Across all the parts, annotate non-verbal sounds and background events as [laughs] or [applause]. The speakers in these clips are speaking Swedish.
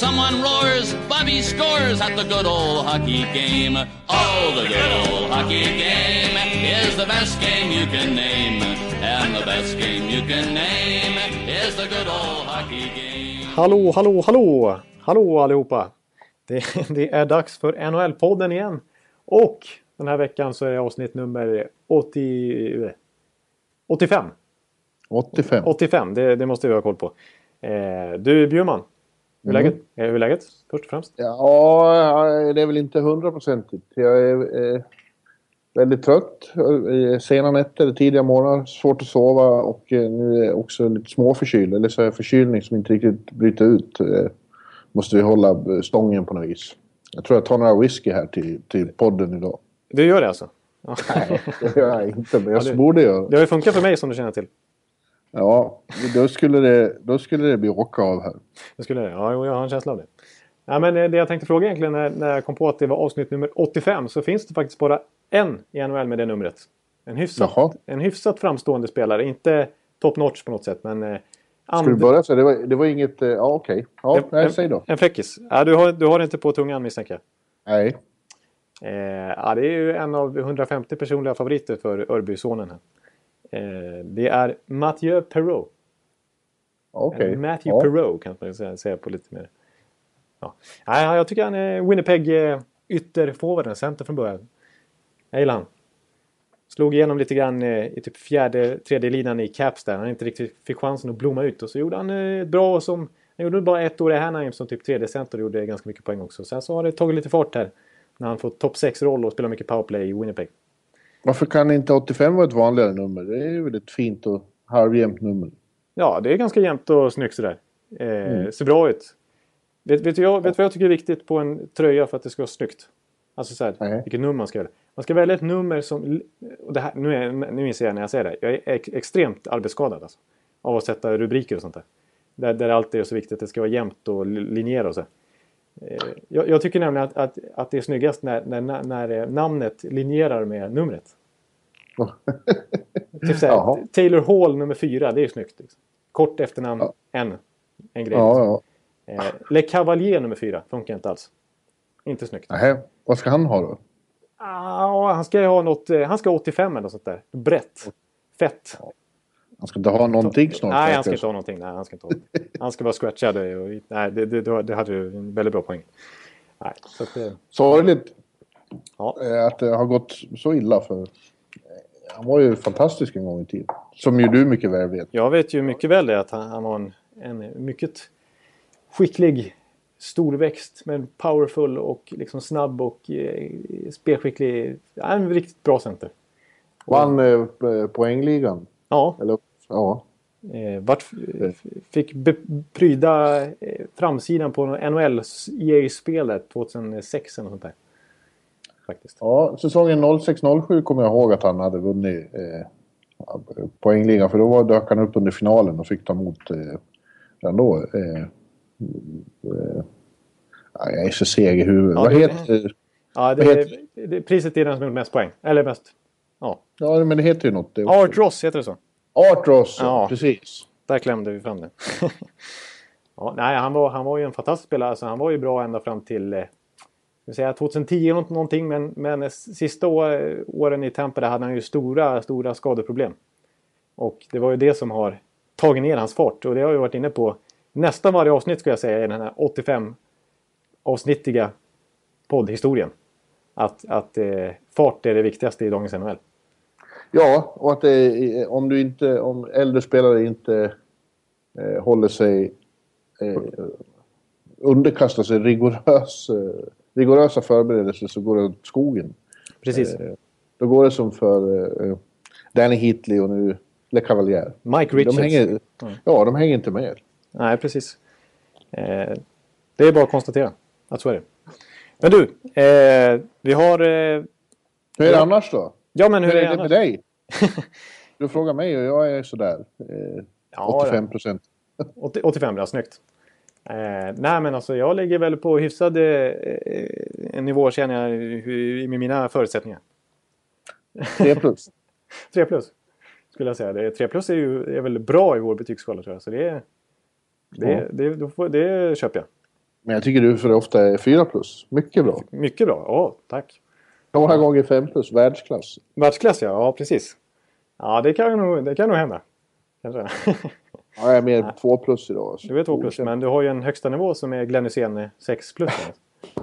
Someone roars, Bobby scores at the good old hockey game. Oh, the good old hockey game is the best game you can name. And the best game you can name is the good old hockey game. Hallå, hallå, hallå! Hallå allihopa! Det, [laughs] det är dags för NHL-podden igen. Och den här veckan så är det avsnitt nummer 80, 85. 85. 85, det, det måste vi ha koll på. Eh, du Bjurman, hur är Mm. läget? Eh, Hur är läget först och främst? Ja, det är väl inte hundraprocentigt. Jag är eh, väldigt trött. Sena nätter, tidiga morgnar, svårt att sova och eh, nu är jag också lite småförkyld. Eller så är jag förkylning som inte riktigt bryter ut. Eh, måste vi hålla stången på något vis. Jag tror jag tar några whisky här till, till podden idag. Du gör det alltså? Nej, det gör jag inte, men jag Ja, det- borde göra Det har ju funkat för mig som du känner till. Ja, då skulle det, då skulle det bli åka av här. Det skulle det? Ja, jag har en känsla av det. Ja, men eh, det jag tänkte fråga egentligen när, när jag kom på att det var avsnitt nummer 85 så finns det faktiskt bara en i NHL med det numret. En hyfsat, Jaha. en hyfsat framstående spelare. Inte top notch på något sätt men... Eh, Ska du and- börja så? Det var, det var inget... eh, Ja, okej. Ja, en, nej, säg då. en fräckis. Ja, du, har, du har det inte på tungan misstänker jag. Nej. Eh, ja, det är ju en av 150 personliga favoriter för Örbysonen. Här. Eh, det är Mathieu Perreault. Okej. Eller Matthew ja. Perreault kan man säga, på lite mer. Ja. Nej, jag tycker han är Winnipeg eh, ytterforwarden, center från början. Jag gillar han. Slog igenom lite grann eh, i typ fjärde, tredje linan i Caps där. Han inte riktigt fick chansen att blomma ut. Och så gjorde han ett bra som... Han gjorde bara ett år i Anaheim som typ tredje center och gjorde ganska mycket poäng också. Sen så har det tagit lite fart här. När han fått topp 6-roll och spelar mycket powerplay i Winnipeg. Varför kan inte 85 vara ett vanligare nummer? Det är väl ett fint och halvjämnt nummer. Ja, det är ganska jämnt och snyggt sådär. Eh, Ser bra ut. Vet, vet, jag, vet vad jag tycker är viktigt på en tröja för att det ska vara snyggt? Alltså såhär, Nej. vilket nummer man ska välja. Man ska välja ett nummer som... Och det här, nu, är, nu inser jag när jag säger det. Jag är ex, extremt arbetsskadad alltså, Av att sätta rubriker och sånt där. Där, där alltid är så viktigt att det ska vara jämnt och li- linjera och så. Eh, jag, jag tycker nämligen att, att, att det är snyggast när, när, när namnet linjerar med numret. [laughs] Typ såhär. Taylor Hall nummer fyra, det är ju snyggt. Liksom. Kort efternamn, en. En grej. Ja, liksom. ja. Eh, Le Cavalier nummer fyra, funkar inte alls. Inte snyggt. Nähä, vad ska han ha då? Ah, han ska ha något, eh, han ska ha 85 eller något sånt där. Brett. Fett. Han ska inte ha någonting snart. Nej, han ska inte ha någonting. Nej, han ska inte ha. Han ska vara scratchad. Och, nej, det, det, det hade du en väldigt bra poäng. Nej, så att, eh, Sorgligt ja. eh, att det har gått så illa för... Han var ju fantastisk en gång i tiden. Som ju du mycket väl vet. Jag vet ju mycket väl det att han, han var en, en mycket skicklig storväxt men powerful och liksom snabb och eh, spelskicklig. Ja, en riktigt bra center. Vann eh, poängligan. Ja, Eller, ja. eh, vart, fick pryda eh, framsidan på NHL EA-spelet 2006 eller sånt där. Faktiskt. ja, säsongen 06-07 kommer jag ihåg att han hade vunnit eh, poängligan. För då var, dök han upp under finalen och fick ta emot eh, den då. Eh, eh, ja, jag är så seg i huvudet. Ja, Vad det- heter... Ja, det, Vad det, det, priset är den som gjort mest poäng. Eller mest. Ja. Ja, men det heter ju något. Art Ross heter det så. Art Ross, Ja. precis. Där klämde vi fram det. [laughs] ja, nej, han var, han var ju en fantastisk spelare. Alltså, han var ju bra ända fram till eh, vi säga 2010 eller någonting. Men, men sista å- åren i Tampa där hade han ju stora, stora skadeproblem. Och det var ju det som har tagit ner hans fart. Och det har jag varit inne på nästan varje avsnitt ska jag säga i den här 85 avsnittiga poddhistorien. Att, att eh, fart är det viktigaste i dagens NHL. Ja, och att det, är- om du inte, om äldre spelare inte eh, håller sig, eh, underkastar sig rigorös, eh, rigorösa förberedelser så går det åt skogen. Precis. Eh, då går det som för eh, Danny Hitley och nu Le Cavalier. Mike De Richards. hänger, ja, de hänger inte med. Nej, precis. Eh, det är bara att konstatera att så är det. Men du, eh, vi har... Eh, Hur är det annars då? Ja, men hur, Hur är det annars? med dig? [laughs] du frågar mig och jag är sådär. Eh, Ja, 85 procent. [laughs] 80, 85 ja, snyggt. Eh, nej men alltså jag ligger väl på hyfsad eh, en nivå känner jag hur- med mina förutsättningar. [laughs] 3 plus. 3 plus. Skulle jag säga. Det, 3 plus är ju är väl bra i vår betygsskala tror jag. Så det, är- det, Ja. det, då får, det köper jag. Men jag tycker du för ofta är 4 plus. Mycket bra. Mycket bra. Ja, tack. Några gånger 5 plus. Världsklass. Världsklass ja, ja precis. Ja, det kan nog, det kan nog hända. Kanske. Ja, jag är mer [laughs] 2 plus idag. Alltså. Du är 2 plus, men du har ju en högsta nivå som är Glenn Hysén 6 plus.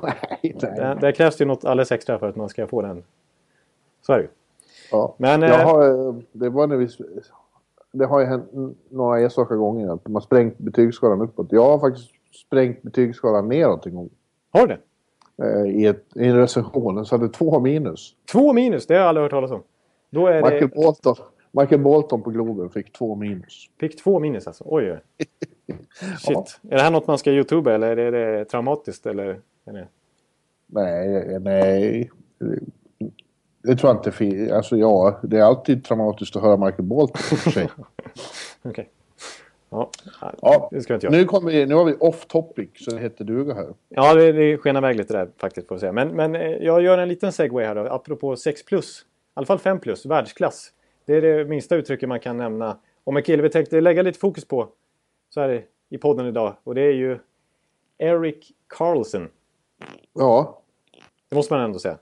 Nej, [laughs] nej. Där, där krävs det ju något alldeles extra för att man ska få den. Så är det ju. Ja. Men, jag eh, har, eh, det var när vi... Det har ju hänt några enstaka gånger att man sprängt betygsskalan uppåt. Jag har faktiskt sprängt betygsskalan neråt en gång. Har du det? Eh, I, ett, I en recension. Så hade två minus. Två minus, det har jag aldrig hört talas om. Då är Michael det... Bolton, Michael Bolton på Globen fick två minus. Fick två minus alltså. Oj, oj. [laughs] Shit. Är det här något man ska youtuba eller är det traumatiskt? Eller? Nej, nej. Det tror jag inte finns. Alltså ja, det är alltid traumatiskt att höra Michael Bolton för sig. [laughs] Okej. Ja, Ja, det ska jag inte göra. nu, kommer vi, nu har vi off topic så det heter duga här. Ja, det, det skenar iväg lite där faktiskt får jag säga. Men, men eh, jag gör en liten segway här då. Apropå 6 plus. I alla fall 5 plus, världsklass. Det är det minsta uttrycket man kan nämna. Om en kille vi tänkte lägga lite fokus på så här i podden idag. Och det är ju Eric Carlson. Ja, Det måste man ändå säga.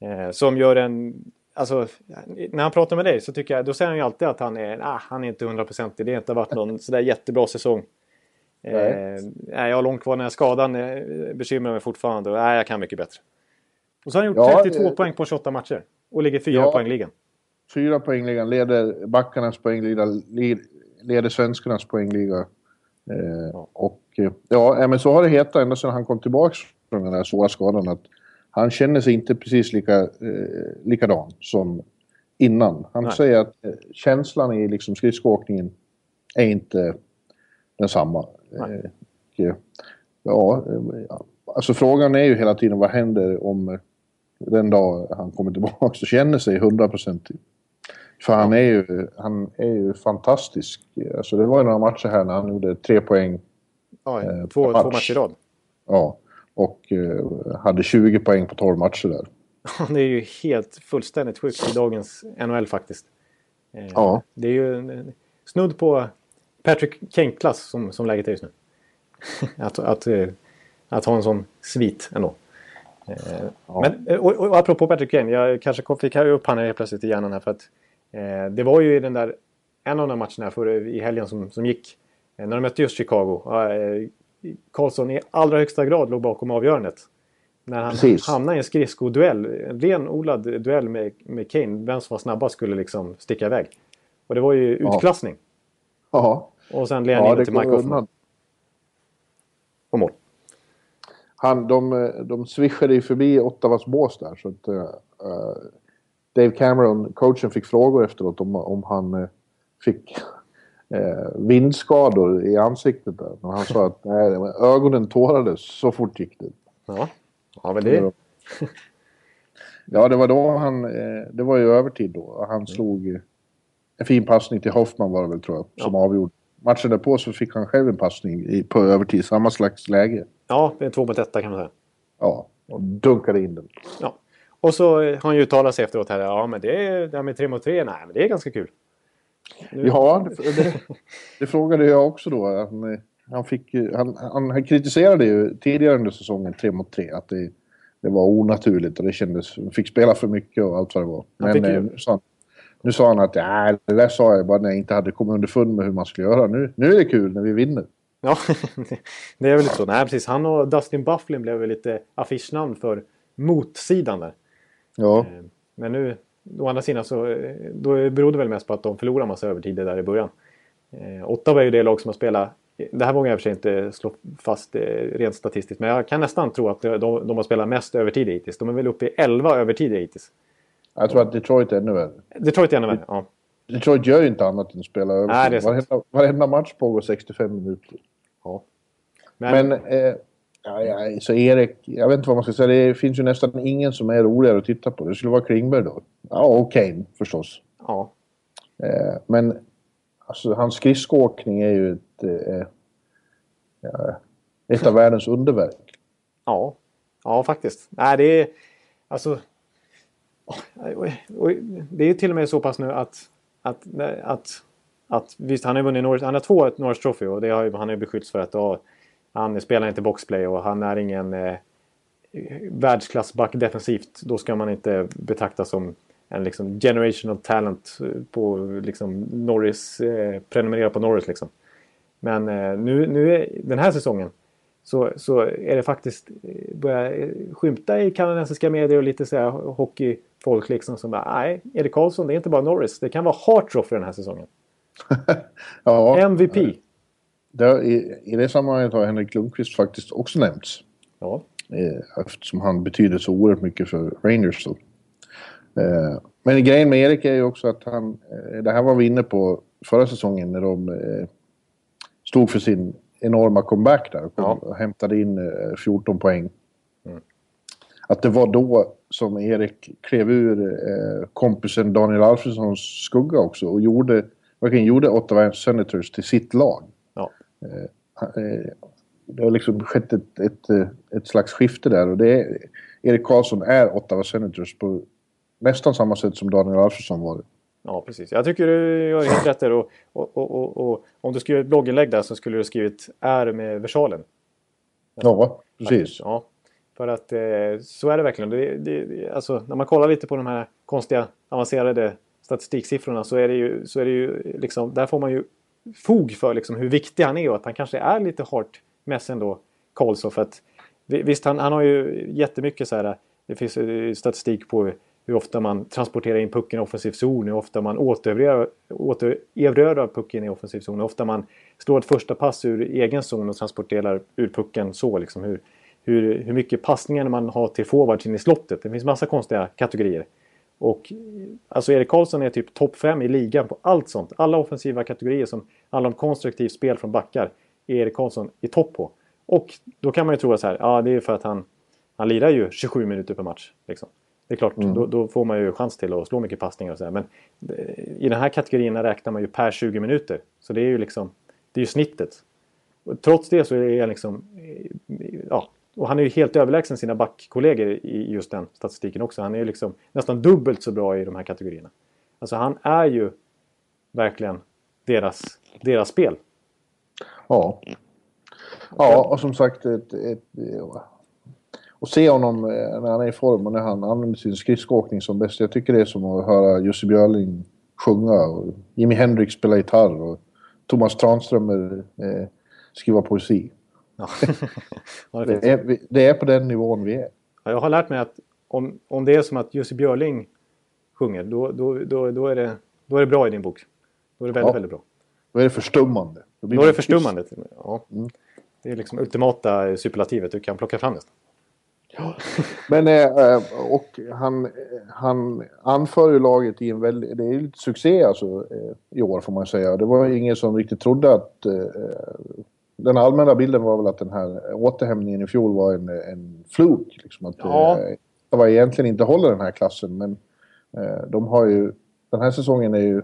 Eh, som gör en... Alltså, när han pratar med dig så tycker jag, då säger han ju alltid att han är, ah, han är inte hundraprocentig. Det har inte varit någon sådär jättebra säsong. Eh, Nej. nej, jag har långt kvar när skadan eh, bekymrar mig fortfarande. Och, nej, jag kan mycket bättre. Och så har han gjort Ja, 32 det- poäng på 28 matcher. Och ligger fyra Ja. poäng i ligan. fyra poängligan leder backarnas poängliga, le- leder svenskarnas poängliga. Eh, Ja. och eh, ja, eh, men så har det hetat ända sedan han kom tillbaka från den här svåra skadan att han känner sig inte precis lika, eh, likadan som innan. Han Nej. säger att eh, känslan i liksom skridskoåkningen är inte densamma. Eh, ja, eh, alltså frågan är ju hela tiden vad händer om den dag han kommer tillbaka och känner sig hundraprocentig. För han är ju, han är ju fantastisk. Alltså det var ju några matcher här när han gjorde tre poäng. Ja, Eh, två, match. två matcher i rad. Ja. Och eh, hade 20 poäng på 12 matcher där. det är ju helt fullständigt sjukt i dagens NHL faktiskt. Eh, Ja. Det är ju snudd på Patrick Kane-klass som, som läget är just nu. [laughs] att, att, eh, att ha en sån svit ändå. Ja. Men, eh, och, och apropå Patrick Kane, jag kanske fick upp han helt plötsligt i hjärnan här för att eh, det var ju i den där, en av de matcherna för, i helgen som, som gick, när de mötte just Chicago. Eh, Karlsson i allra högsta grad låg bakom avgörandet. När han Precis. hamnade i en skridskoduell, en renodlad duell med, med Kane, vem som var snabbast skulle liksom sticka iväg. Och det var ju utklassning. Ja, Och sen led han ja in det till Mike Hoffman undan. på mål. Han, de, de swishade ju förbi Ottawas bås där. Så att, eh, Dave Cameron, coachen, fick frågor efteråt om, om han eh, fick eh, vindskador i ansiktet där. Men han sa att nej, ögonen tårades så fort gick det. Ja, ja men det... [laughs] Ja, det var då han... Eh, det var ju övertid då. Han slog eh, en fin passning till Hoffman var det väl tror jag, som avgjorde. Matchen därpå så fick han själv en passning i, på övertid, samma slags läge. Ja, det är två mot etta kan man säga. Ja, och dunkade in den. Ja. Och så eh, har han ju uttalat sig efteråt här. Ja, men det, är, det här med tre mot tre, nej, men det är ganska kul. Ja, det, det, det frågade jag också då. Han, han, fick, han, han, han kritiserade ju tidigare under säsongen 3 mot 3 att det, det var onaturligt och det kändes... Han fick spela för mycket och allt vad det var. Men eh, nu, sa han, nu sa han att ja, det där sa jag bara när jag inte hade kommit underfund med hur man skulle göra. Nu, nu är det kul när vi vinner. Ja, [laughs] det är väl lite så. Nej, precis. Han och Dustin Bufflin blev väl lite affischnamn för motsidan där. Ja, Eh, Men nu, å andra sidan så eh, då beror det väl mest på att de förlorade massa övertider där i början. Eh, Ottawa är ju det lag som har spelat, det här vågar jag i och för sig inte slå fast eh, rent statistiskt, men jag kan nästan tro att de, de har spelat mest övertid hittills. De är väl uppe i 11 övertider hittills. jag tror att Detroit är ännu värre. Detroit är ännu värre. Ja. Detroit gör ju inte annat än att spela över. Nej, varenda, varenda match pågår 65 minuter. ja. Men, Men, eh, ja, ja, så Erik, jag vet inte vad man ska säga. Det finns ju nästan ingen som är roligare att titta på. Det skulle vara Klingberg då. Ja, och Kane förstås. ja. Eh, men alltså, hans skridskoåkning är ju ett, eh, ett av världens underverk. Ja, ja faktiskt. Nej, det är alltså. Det är till och med så pass nu att, att, att, att visst, han har vunnit Norris, han har två Norris Trophy och det har, han har beskyllts för att då, han spelar inte boxplay och han är ingen eh, världsklassback defensivt. Då ska man inte betraktas som en liksom generational talent på liksom Norris, eh, prenumerera på Norris liksom. Men eh, nu, nu är, den här säsongen så, så är det faktiskt eh, börjar skymta i kanadensiska medier och lite så här hockeyfolk liksom som bara nej, Erik Karlsson det är inte bara Norris. Det kan vara Hartroff den här säsongen. [laughs] ja, MVP. Det, i, I det sammanhanget har Henrik Lundqvist faktiskt också nämnts. Ja. Eh, eftersom han betyder så oerhört mycket för Rangers. Då. Eh, men grejen med Erik är ju också att han, eh, det här var vi inne på förra säsongen när de stod för sin enorma comeback där och, ja. hämtade in 14 poäng. Mm. Att det var då som Erik klev ur kompisen Daniel Alfredssons skugga också och gjorde, verkligen gjorde Ottawa Senators till sitt lag. Ja. Eh, det har liksom skett ett, ett, ett slags skifte där och det är, Erik Karlsson är Ottawa Senators på nästan samma sätt som Daniel Alfredsson var det. Ja, precis. Jag tycker du gör helt rätt där. Och, och, och, och, om du skriver ett blogginlägg där så skulle du skrivit är med versalen. Ja, precis. Ja, för att eh, så är det verkligen. Det, det, alltså, när man kollar lite på de här konstiga avancerade statistiksiffrorna så är det ju, så är det ju liksom, där får man ju fog för liksom hur viktig han är och att han kanske är lite hårt mess ändå, Karlsson. För att visst, han, han har ju jättemycket så här, det finns statistik på hur ofta man transporterar in pucken i offensiv zon, hur ofta man återerövrar pucken i offensiv zon, hur ofta man slår ett första pass ur egen zon och transporterar ur pucken så. Liksom, hur, hur, hur mycket passningar man har till forwards in i slottet. Det finns massa konstiga kategorier. Och alltså Erik Karlsson är typ topp 5 i ligan på allt sånt. Alla offensiva kategorier som handlar om konstruktivt spel från backar är Erik Karlsson i topp på. Och då kan man ju tro så här, ja det är för att han, han lirar ju 27 minuter per match. Liksom. Det är klart, mm. då, då, får man ju chans till att slå mycket passningar och sådär. Men eh, i den här kategorin räknar man ju per 20 minuter. Så det är ju liksom, det är ju snittet. Och trots det så är han liksom, eh, ja, och han är ju helt överlägsen sina backkollegor i just den statistiken också. Han är ju liksom nästan dubbelt så bra i de här kategorierna. Alltså han är ju verkligen deras, deras spel. Ja. Ja, och som sagt ett, ett, eh, och se honom eh, när han är i form och när han använder sin skridskoåkning som bäst. Jag tycker det är som att höra Jussi Björling sjunga och Jimi Hendrix spela gitarr och Thomas Tranströmer eh, skriva poesi. Ja. ja, [laughs] det, det, är, det, är, på den nivån vi är. Ja, jag har lärt mig att om, om det är som att Jussi Björling sjunger, då, då, då, då, är det, då är det bra i din bok. Då är det väldigt, väldigt bra. Då är det förstummande. Då, då är det förstummande. Ja. Mm. Det är liksom ultimata superlativet du kan plocka fram nästan. Men eh, och han, han anför ju laget i en väldigt... Det är ju lite succé alltså eh, i år får man säga. Det var ingen som riktigt trodde att... Eh, den allmänna bilden var väl att den här återhämtningen i fjol var en, en fluk. Liksom, att ja. det var egentligen inte håller den här klassen men de har ju... Den här säsongen är ju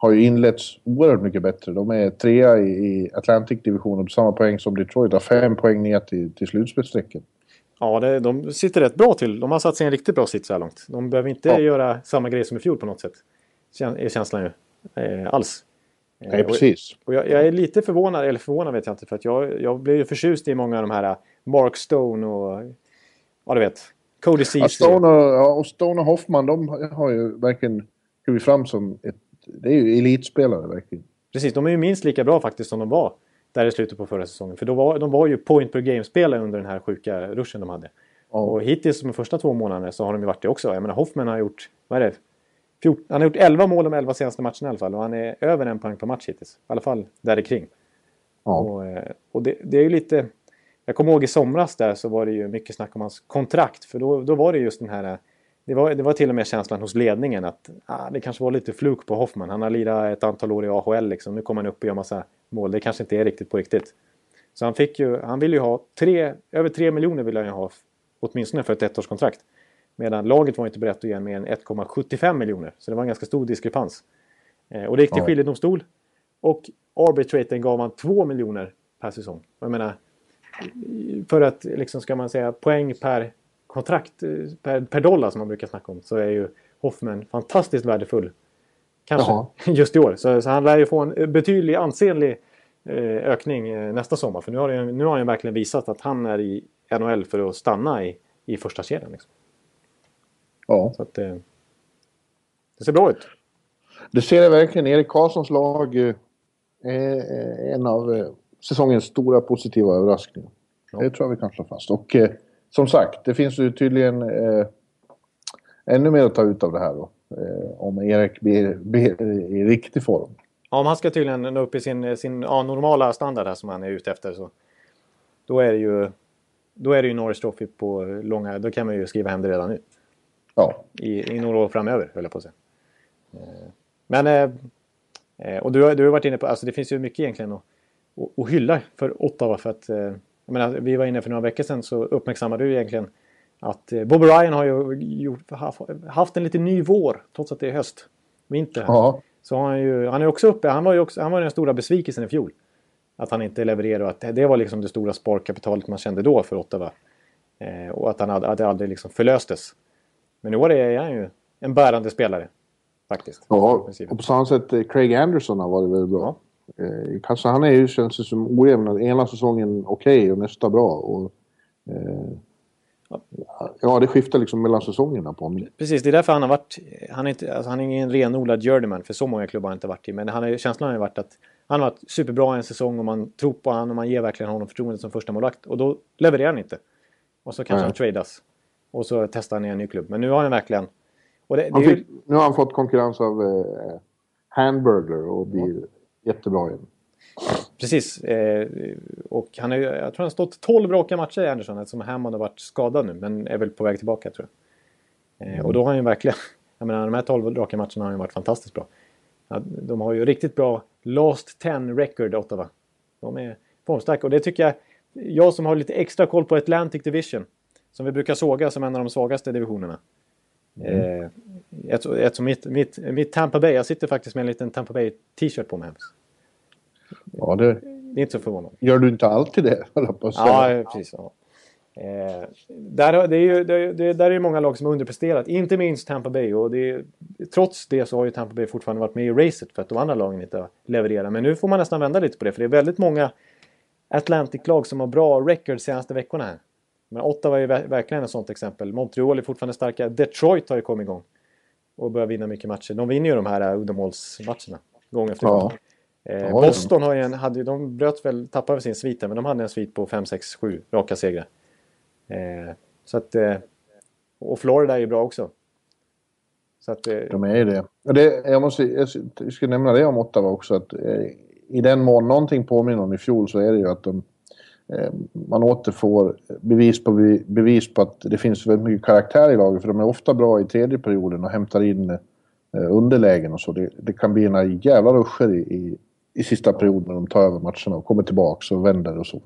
har ju inletts oerhört mycket bättre. De är trea i, i Atlantic-divisionen på samma poäng som Detroit. Har fem poäng ner till, till slutspelsstrecket. Ja, det, de sitter rätt bra till. De har satt sig i en riktigt bra sitt så här långt. De behöver inte ja. göra samma grej som i fjol på något sätt. Är känslan ju. Eh, alls. Nej, precis. Och, och jag, jag, är lite förvånad, eller förvånad vet jag inte, för att jag, jag blev ju förtjust i många av de här eh, Mark Stone och... Ja, du vet. Cody Ceesay. Ja, Stone och, och Stone och Hoffman, de har ju verkligen klivit fram som ett det är ju elitspelare verkligen. Precis, de är ju minst lika bra faktiskt som de var där i slutet på förra säsongen. För då var, de var ju point per game-spelare under den här sjuka ruschen de hade. Ja. Och hittills de första två månaderna så har de ju varit det också. Jag menar Hoffman har gjort, vad är det? 14, han har gjort 11 mål de 11 senaste matcherna i alla fall. Och han är över en poäng per match hittills. I alla fall där kring. Ja. Och, eh, och det, det, är ju lite... Jag kommer ihåg i somras där så var det ju mycket snack om hans kontrakt. För då, då var det just den här det var, det var till och med känslan hos ledningen att ah, det kanske var lite fluk på Hoffman. Han har lirat ett antal år i AHL liksom. Nu kommer han upp och gör massa mål. Det kanske inte är riktigt på riktigt. Så han, fick ju, han vill ju ha tre, över tre miljoner vill han ju ha åtminstone för ett ettårskontrakt. Medan laget var inte berett att ge mer än 1,75 miljoner. Så det var en ganska stor diskrepans. Eh, och det gick till skiljedomstol. Och arbitraten gav man 2 miljoner per säsong. Och Jag menar, för att liksom ska man säga poäng per kontrakt, eh, per, per dollar som man brukar snacka om, så är ju Hoffman fantastiskt värdefull. Kanske Jaha. just i år. Så, så han lär ju få en betydlig ansenlig eh, ökning eh, nästa sommar. För nu har, han, nu har han ju verkligen visat att han är i NHL för att stanna i, i första kedjan. Liksom. Ja. Så eh, det ser bra ut. Det ser jag verkligen. Erik Karlssons lag eh, är en av eh, säsongens stora positiva överraskningar. Ja. Det tror jag vi kan slå fast. Och eh, som sagt, det finns ju tydligen eh, ännu mer att ta ut av det här då. Eh, om Erik blir, blir i riktig form. Ja, om han ska tydligen nå upp i sin, sin ja, normala standard här som han är ute efter så då är det ju då är det ju Norris Trophy på långa... Då kan man ju skriva hem det redan nu. Ja, I, i några år framöver, höll jag på att säga. Eh, Men... eh, eh, Och du, har- du har varit inne på... Alltså det finns ju mycket egentligen att, att, hylla för Ottawa. För att, jag menar, vi var inne för några veckor sedan så uppmärksammade du egentligen att Bobby Ryan har ju gjort, haft, en lite ny vår trots att det är höst. Vinter. ja, Så han ju, han är också uppe, han var ju också, han var den stora besvikelsen i fjol. Att han inte levererade och att det- det var liksom det stora sparkapitalet man kände då för Ottawa. Eh, och att han hade, att det aldrig liksom förlöstes. Men i år är han ju en bärande spelare. Faktiskt. ja. Och på samma sätt, eh, Craig Anderson har varit väldigt bra. Eh, kanske han är ju, känns det som ojämn. Ena säsongen okej och nästa bra. Och, eh, ja, det skiftar liksom mellan säsongerna på honom. Precis, det är därför han har varit... Han är, inte, alltså han är ingen renodlad journeyman, för så många klubbar har han inte varit i. Men han är, känslan har ju varit att han har varit superbra en säsong och man tror på honom och man ger verkligen honom förtroendet som första målvakt Och då levererar han inte. Och så kanske Nej. han tradas. Och så testar han i en ny klubb. Men nu har han verkligen... Det, det Han är ju, fick, nu har han fått konkurrens av eh, Hamburger och blir jättebra igen. Precis. Eh, och han är, jag tror han har stått 12 raka matcher i Anderson eftersom Hammond har varit skadad nu. Men är väl på väg tillbaka tror jag. Eh, och då har han ju verkligen... [laughs] Jag menar de här 12 raka matcherna har han ju varit fantastiskt bra. Ja, De har ju riktigt bra last 10 record Ottawa. De är formstarka och det tycker jag... Jag som har lite extra koll på Atlantic Division. Som vi brukar såga som en av de svagaste divisionerna. Eh, ett, ett som mitt, mitt, mitt Tampa Bay. Jag sitter faktiskt med en liten Tampa Bay t-shirt på mig. här. Ja, det Det är inte så förvånande. gör du inte alltid det. [laughs] Ja, precis. Ja. Eh, där, det är ju, det, det, där är ju många lag som har underpresterat. Inte minst Tampa Bay. Och det, trots det så har ju Tampa Bay fortfarande varit med i racet för att de andra lagen inte har levererat. Men nu får man nästan vända lite på det. För det är väldigt många Atlantic-lag som har bra record senaste veckorna här. Men Ottawa är ju ver- verkligen ett sånt exempel. Montreal är fortfarande starka. Detroit har ju kommit igång. Och börjar vinna mycket matcher. De vinner ju de här uh, uddamålsmatcherna. Gång efter gång. Ja. Eh, Boston har ju en, hade, de bröt väl, tappade väl sin svit men de hade en svit på 5, 6, 7 raka segrar. Eh, så att, eh, och Florida är ju bra också. Så att, eh, De är ju det. Och det jag, måste, jag ska nämna det om Ottawa också. Att, eh, I den mån någonting påminner om i fjol så är det ju att de, eh, man återfår bevis på bevi- bevis på att det finns väldigt mycket karaktär i laget. För de är ofta bra i tredje perioden och hämtar in eh, underlägen och så. Det, det kan bli några jävla ruscher i, i, i sista perioden när de tar över matcherna och kommer tillbaka och vänder och så.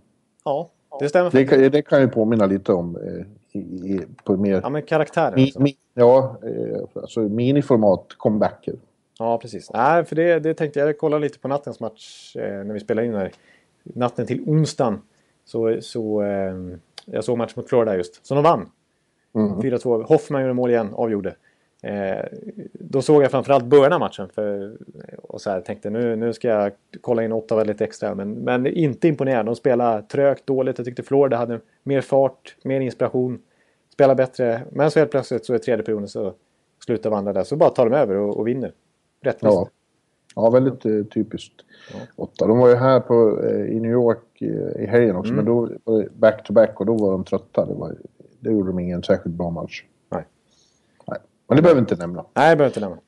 ja, det stämmer. Det kan, det kan ju påminna lite om eh, i, i, på mer... Ja, men karaktären. Mi, mi, ja, eh, alltså miniformat comebacker. Ja, precis. Nej, för det, det tänkte jag. Jag kollade lite på nattens match eh, när vi spelade in här. Natten till onsdagen. Så, så eh, jag såg match mot Florida just. Så de vann. Mm. 4-2. Hoffman gjorde mål igen, avgjorde. Eh, då såg jag framförallt början av matchen. För, och så här, tänkte nu, nu ska jag kolla in Ottawa lite extra. Men, men inte imponerad. De spelade trögt, dåligt. Jag tyckte Florida hade mer fart, mer inspiration. Spelade bättre. Men så helt plötsligt så är tredje perioden så slutar vandra där. Så bara tar de över och, och vinner. Rättvist. Ja. Ja, väldigt eh, typiskt. Åtta. De var ju här på, eh, i New York eh, i helgen också, Mm. men då det back-to-back och då var de trötta. Det, var, det gjorde de ingen särskilt bra match. Nej. Nej. Men det behöver vi inte nämna. Nej, jag behöver inte nämna.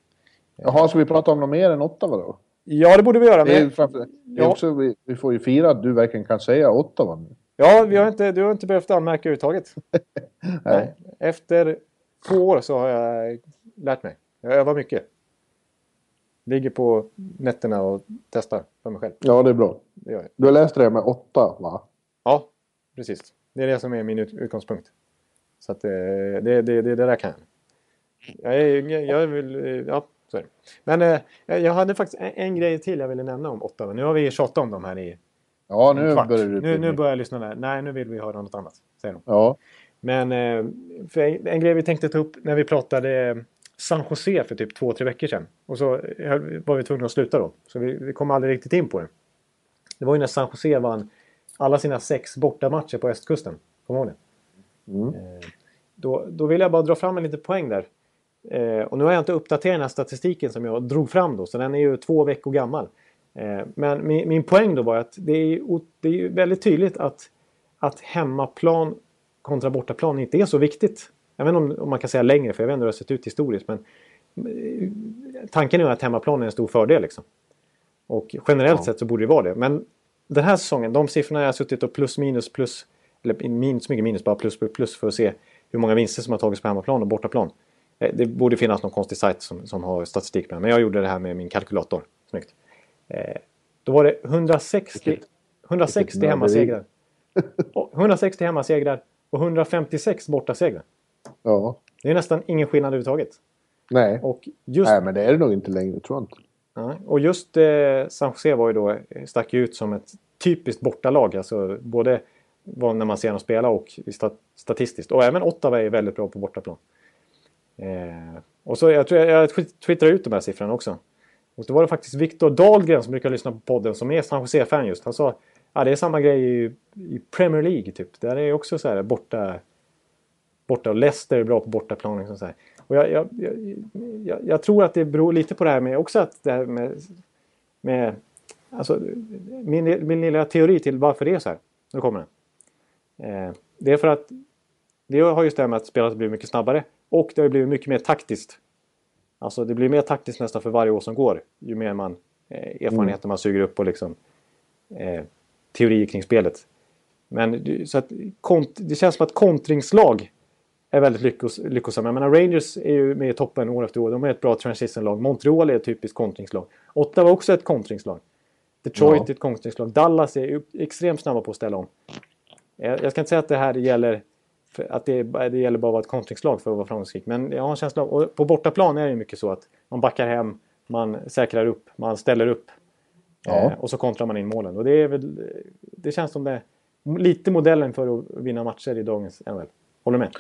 Jaha, ska vi prata om något mer än Ottawa då? Ja, det borde vi göra. Det är, Men, framför, det är också, vi, vi får ju fira att du verkligen kan säga Ottawa nu. ja, vi har inte, du har inte behövt anmärka överhuvudtaget. [laughs] Nej. Efter två år så har jag lärt mig. Jag övar mycket. Ligger på nätterna och testar för mig själv. Ja, det är bra. Det gör jag. Du har läst det med åtta, va? Ja, precis. Det är det som är min ut- utgångspunkt. Så att, eh, det, det, det, det där kan jag. Jag, jag, jag vill... Ja, så är det. Men eh, jag hade faktiskt en, en, grej till jag ville nämna om Ottawa. Nu har vi tjatat om dem här i Ja, nu börjar du... Nu, nu börjar jag lyssna där. Nej, nu vill vi höra något annat. Säger de. Ja. Men eh, en, en grej vi tänkte ta upp när vi pratade San Jose för typ två, tre veckor sedan. Och så var vi tvungna att sluta då. Så vi, vi kom aldrig riktigt in på det. Det var ju när San Jose vann alla sina sex bortamatcher på östkusten. Kommer du ihåg det? Mm. Eh, då, då vill jag bara dra fram en liten poäng där. Eh, och nu har jag inte uppdaterat den här statistiken som jag drog fram då, så den är ju två veckor gammal. Eh, men min, min poäng då var att det är, det är väldigt tydligt att, att hemmaplan kontra bortaplan inte är så viktigt. Jag vet inte om, om man kan säga längre, för jag vet inte hur det har sett ut historiskt. Men eh, tanken är att hemmaplan är en stor fördel. Liksom. Och generellt ja. sett så borde det vara det. Men den här säsongen, de siffrorna jag har suttit och plus minus plus, eller minus mycket minus, bara plus plus plus för att se hur många vinster som har tagits på hemmaplan och bortaplan. Eh, det borde finnas någon konstig sajt som, som har statistik med Men jag gjorde det här med min kalkylator. Snyggt. Eh, då var det 160, 160 hemmasegrar. 160 hemmasegrar och 156 bortasegrar. Ja. Det är nästan ingen skillnad överhuvudtaget. Nej. Och just, Nej, men det är det nog inte längre, tror jag inte. Nej. Och just eh, San Jose var ju då, eh, stack ut som ett typiskt bortalag. Alltså både när man ser dem spela och statistiskt. Och även Ottawa är väldigt bra på bortaplan. Eh, och så jag tror jag, jag twittrar ut de här siffrorna också. Och då var det faktiskt Viktor Dahlgren som brukar lyssna på podden som är San Jose-fan just. Han sa ja, det är samma grej i, i Premier League typ. Där är också så här borta... Borta och Leicester är bra på bortaplan. Liksom så här. Och jag, jag, jag, jag, tror att det beror lite på det här med också att det här med... med alltså, min, min lilla teori till varför det är så här. Nu kommer den. Eh, det är för att det har just det här med att spelet blir mycket snabbare. Och det har blivit mycket mer taktiskt. Alltså det blir mer taktiskt nästan för varje år som går. Ju mer man eh, erfarenheter mm. man suger upp och liksom eh, teorier kring spelet. Men så att, kont, det känns som att kontringslag är väldigt lyckos, lyckosamma. Jag menar Rangers är ju med i toppen år efter år. De är ett bra transitionlag. Montreal är ett typiskt kontringslag. Ottawa är också ett kontringslag. Detroit ja. är ett kontringslag. Dallas är extremt snabba på att ställa om. Jag, ska inte säga att det här gäller att det, det gäller bara att vara ett kontringslag för att vara framgångsrik. Men jag har en känsla av, och på bortaplan är det mycket så att man backar hem, man säkrar upp, man ställer upp. Ja. Eh, och så kontrar man in målen. Och det, är väl, det känns som det lite modellen för att vinna matcher i dagens NHL. Håller du med?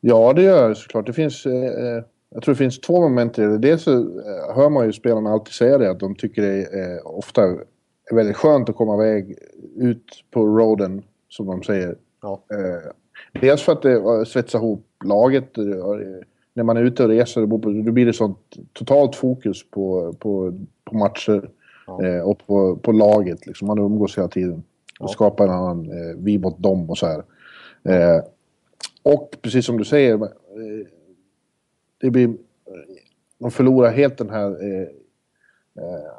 Ja, det gör jag såklart. Det finns, eh, eh, jag tror det finns två moment i det. Dels så eh, hör man ju spelarna alltid säga det att de tycker det är eh, ofta är väldigt skönt att komma iväg ut på roaden, som de säger. Ja. Eh, Dels för att det svetsar ihop laget. När man är ute och reser då blir det sånt totalt fokus på, på, på matcher ja. eh, och på, på laget. Liksom. Man umgås hela tiden och ja. skapar en annan eh, vi mot dem och så här. Eh, och precis som du säger, eh, det blir, man förlorar helt den här... Eh, eh,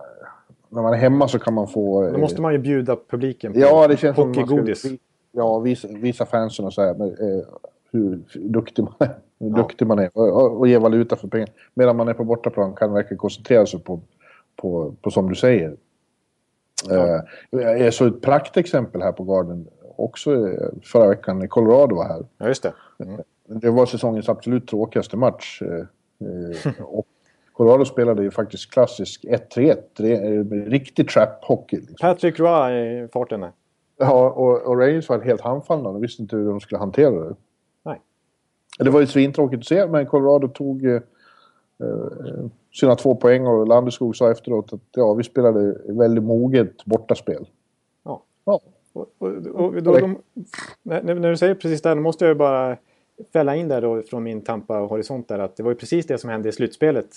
när man är hemma så kan man få... Då måste man ju bjuda publiken på ja, det känns hockeygodis ja, visa, visa fansen och säga eh, hur duktig man är, hur ja. duktig man är och, och, ge valuta för pengar. Medan man är på bortaplan kan verkligen koncentrera sig på, på, på som du säger. Ja. Eh, jag såg ett praktexempel här på Garden också eh, förra veckan när Colorado var här. Ja, just det. Mm. Det var säsongens absolut tråkigaste match. Eh, eh och [laughs] Colorado spelade ju faktiskt klassisk 1-3-1. Riktig trap-hockey. Liksom. Patrick Roy i farten. Ja, och, och Rangers var helt handfallna. De visste inte hur de skulle hantera det. Nej. Det var ju svintråkigt att se, men Colorado tog eh, eh, sina två poäng och Landeskog sa efteråt att ja, vi spelade väldigt moget bortaspel. Och, och, och då, de, när, när, du säger precis det, då måste jag bara fälla in där då från min Tampa-horisont där att det var ju precis det som hände i slutspelet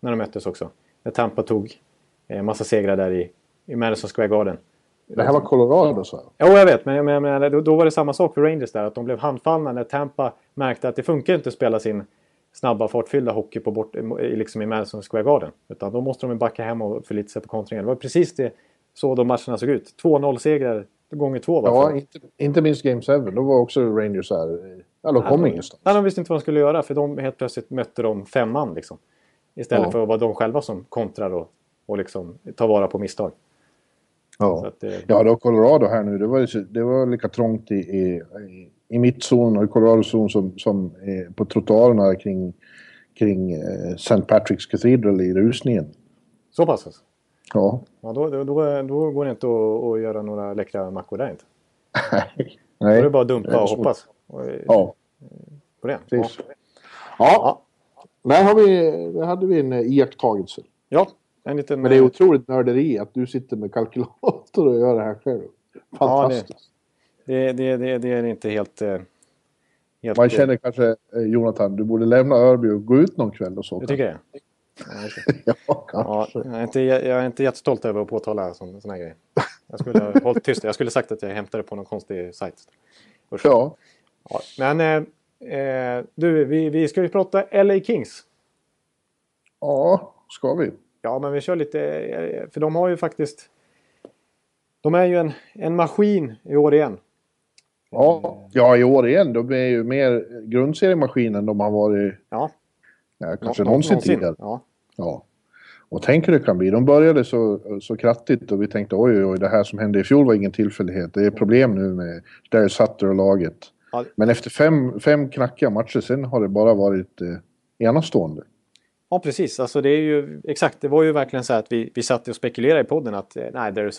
när de möttes också. När Tampa tog eh, massa segrar där i, i Madison Square Garden. Det här var Colorado så? Jo, jag vet. Men, men, men då, då, var det samma sak för Rangers där. Att de blev handfallna när Tampa märkte att det funkar inte att spela sin snabba fartfyllda hockey på bort, liksom i Madison Square Garden. Utan då måste de backa hem och förlita sig på kontringen. Det var precis det, så de matcherna såg ut. 2-0-segrar gånger två. Varför? Ja, inte, inte minst Game 7. Då var också Rangers här. Ja, de kom ingenstans. Nej, de visste inte vad de skulle göra. För de helt plötsligt mötte de fem man liksom. Istället ja. för att vara de själva som kontrar och, och liksom tar vara på misstag. Ja, att, eh, ja då Colorado här nu, det var, det var lika trångt i, i, i mittzon och i Colorado-zon som, som eh, på trottoarerna kring, kring eh, St. Patrick's Cathedral i rusningen. Så pass alltså? Ja. ja då, då, då, då går det inte att, att göra några läckra mackor där inte. [laughs] Nej. Då är det bara att dumpa och hoppas. Ja. På det. Ja. ja. Där, har vi, där hade vi en iakttagelse. Ja, en liten... Men det är otroligt nörderi att du sitter med kalkylator och gör det här själv. Fantastiskt. Ja, det, det, det, det är inte helt... Eh, helt Man känner kanske, eh, Jonathan, du borde lämna Örby och gå ut någon kväll och så. Du tycker det? [laughs] ja, kanske. Ja, jag, är inte, jag är inte jättestolt över att påtala sådana här grejer. Jag skulle ha hållit tyst. Jag skulle sagt att jag hämtade på någon konstig sajt. Usch. Ja. ja. Men eh, eh, du, vi, vi ska ju prata LA Kings. Ja, ska vi. Ja, men vi kör lite... Eh, för de har ju faktiskt... De är ju en, en maskin i år igen. Ja, ja, i år igen. De är ju mer grundseriemaskinen de har varit ja. Ja, kanske Nå någonsin, någonsin tidigare. Ja. ja. Och tänk hur det kan bli. De började så, så kraftigt och vi tänkte oj, oj, oj, det här som hände i fjol var ingen tillfällighet. Det är problem nu med Darius Sutter och laget. Ja. Men efter fem, fem knackiga matcher sen har det bara varit eh, enastående. Ja, precis. Alltså det är ju exakt. Det var ju verkligen så att vi, vi satt och spekulerade i podden att eh, nej, Darius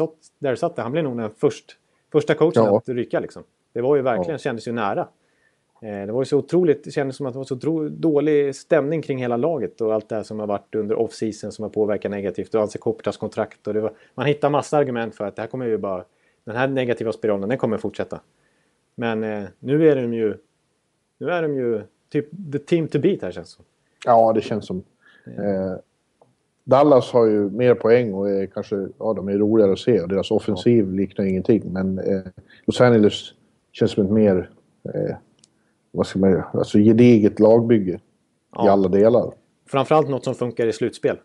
Sutter, han blev nog den först, första coachen ja. att rycka liksom. Det var ju verkligen, ja. kändes ju nära. Eh, det var ju så otroligt, det kändes som att det var så dålig stämning kring hela laget och allt det här som har varit under off-season som har påverkat negativt. Och Anse Koptas kontrakt och det var, man hittar massa argument för att det här kommer ju bara... Den här negativa spiralen, den kommer fortsätta. Men eh, nu är de ju... Nu är de ju typ the team to beat här känns det som. Ja, det känns som. Eh, Dallas har ju mer poäng och är kanske, ja de är roligare att se och deras offensiv ja. liknar ingenting. Men eh, Los Angeles känns som ett mer... Eh, vad ska man göra, alltså gediget lagbygge ja. i alla delar. Framförallt något som funkar i slutspel.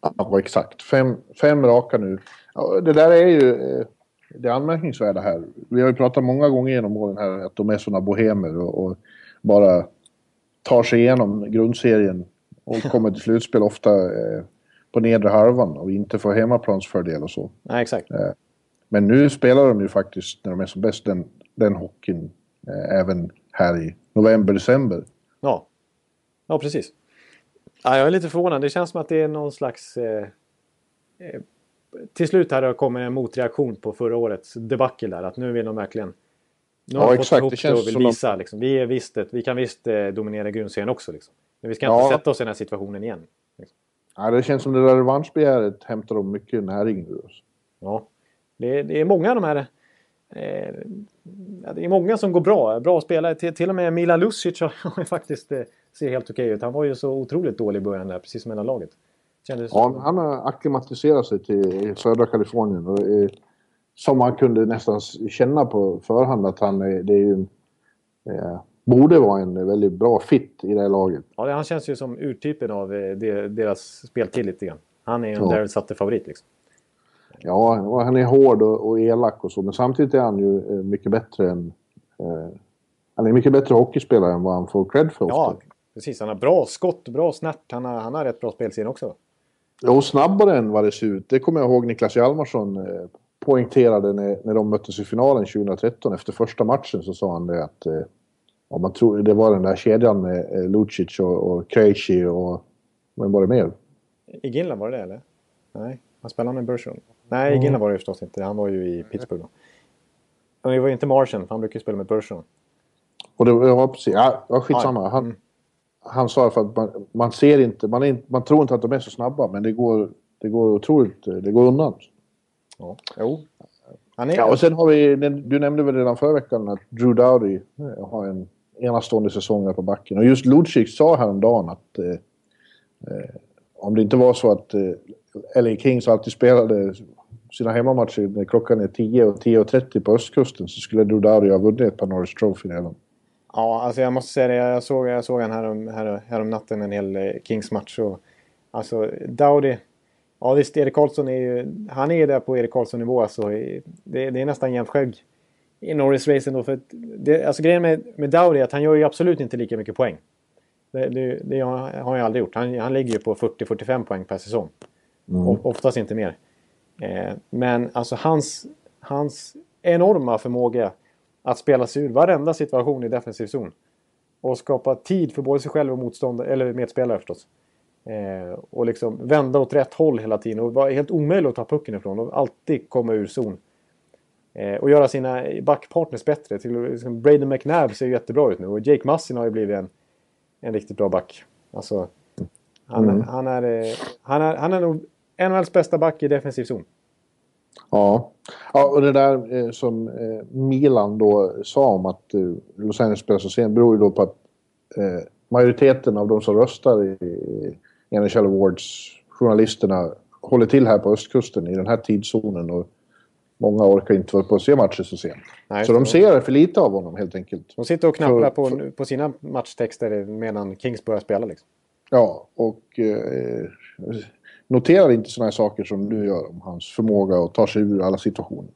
Ja, exakt. Fem, fem raka nu. Ja, det där är ju eh, det anmärkningsvärda här. Vi har ju pratat många gånger genom åren här att de är såna bohemer och, och bara tar sig igenom grundserien och [laughs] kommer till slutspel ofta eh, på nedre halvan och inte får hemmaplansfördel och så. Nej, exakt. Eh, men nu spelar de ju faktiskt, när de är som bäst, den, den hockeyn eh, även här i november, december. Ja, ja precis. Ja, jag är lite förvånad. Det känns som att det är någon slags... Eh, eh, till slut här kommer en motreaktion på förra årets debacle där. Att nu vill de verkligen... Nu har ja, exakt. Fått det känns och vill visa. De... Liksom, vi, är visst, vi kan visst eh, dominera grundserien också. Liksom. Men vi ska inte sätta oss i den här situationen igen. Liksom. Ja, det känns som det där revanschbegäret hämtar de mycket näring ur oss. Ja. Det, det är många av de här Eh, det är många som går bra. Bra spelare. Till, till och med Milan Lucic har [laughs] faktiskt eh, ser helt okej ut. Han var ju så otroligt dålig i början där, precis som hela laget. Kändes ja, som... han har akklimatiserat sig till södra Kalifornien. Och, eh, som man kunde nästan känna på förhand att han det är ju, eh, borde vara en väldigt bra fit i det här laget. Ja, han känns ju som urtypen av eh, deras speltid lite grann. Han är ju en ja. Daryl Sutter-favorit liksom. Ja, han är hård och, och, elak och så, men samtidigt är han ju eh, mycket bättre än... Eh, han är mycket bättre hockeyspelare än vad han får cred för. Ja, ofta. precis. Han har bra skott, bra snärt. Han har, han har rätt bra spelsyn också. Ja, och snabbare än vad det ser ut. Det kommer jag ihåg Niklas Hjalmarsson eh, poängterade när, när de möttes i finalen 2013. Efter första matchen så sa han det att... Eh, ja, man tror, det var den där kedjan med eh, Lucic och, och Krejci och... Vem var det mer? I Ginland var det det eller? Nej, han spelade med Bergeron. Nej, mm. Var det förstås inte. Han var ju i Pittsburgh då. Och det var ju inte Martian, för han brukar ju spela med Bergeron. Och det var precis, ja, skitsamma. Han, mm. han sa för att man, man ser inte, man, är, man tror inte att de är så snabba, men det går, det går otroligt, det går undan. Ja, jo. Han är... Ja, och sen har vi, du nämnde väl redan förra veckan att Drew Dowdy har en enastående säsong här på backen. Och just Lucic sa häromdagen att eh, eh, om det inte var så att eh, LA Kings alltid spelade sina hemmamatcher när klockan är 10 och 10.30 på östkusten så skulle Dodari ha vunnit ett par Norris Trophy redan. Ja, alltså jag måste säga det. Jag såg, jag såg han härom, här, härom natten en hel eh, Kings-match. alltså Dowdy... Ja visst, Erik Karlsson är ju... Han är där på Erik Karlsson-nivå. Alltså, det, det, är nästan jämnt skägg i Norris-racen då. För det, alltså grejen med, med Dowdy är att han gör ju absolut inte lika mycket poäng. Det, det, det har han ju aldrig gjort. Han, han ligger ju på 40-45 poäng per säsong. Mm. Oftast inte mer. Eh, men alltså hans, hans enorma förmåga att spela sig ur varenda situation i defensiv zon. Och skapa tid för både sig själv och motståndare, eller medspelare förstås. Eh, och liksom vända åt rätt håll hela tiden och vara helt omöjlig att ta pucken ifrån och alltid komma ur zon. Eh, och göra sina backpartners bättre. Till, liksom, Braden McNabb ser jättebra ut nu och Jake Massin har ju blivit en, en riktigt bra back. Alltså, han, mm. han, är, han, är, han är nog NHLs bästa back i defensiv zon. Ja. ja, och det där eh, som eh, Milan då sa om att eh, Los Angeles spelar så sent beror ju då på att eh, majoriteten av de som röstar i, i NHL Awards, journalisterna, håller till här på östkusten i den här tidszonen. Och många orkar inte vara på att se matcher så sent. Nej, så de ser för lite av honom helt enkelt. De sitter och knappar på, för... på sina matchtexter medan Kings börjar spela liksom. Ja, och eh, noterar inte sådana här saker som du gör om hans förmåga att ta sig ur alla situationer.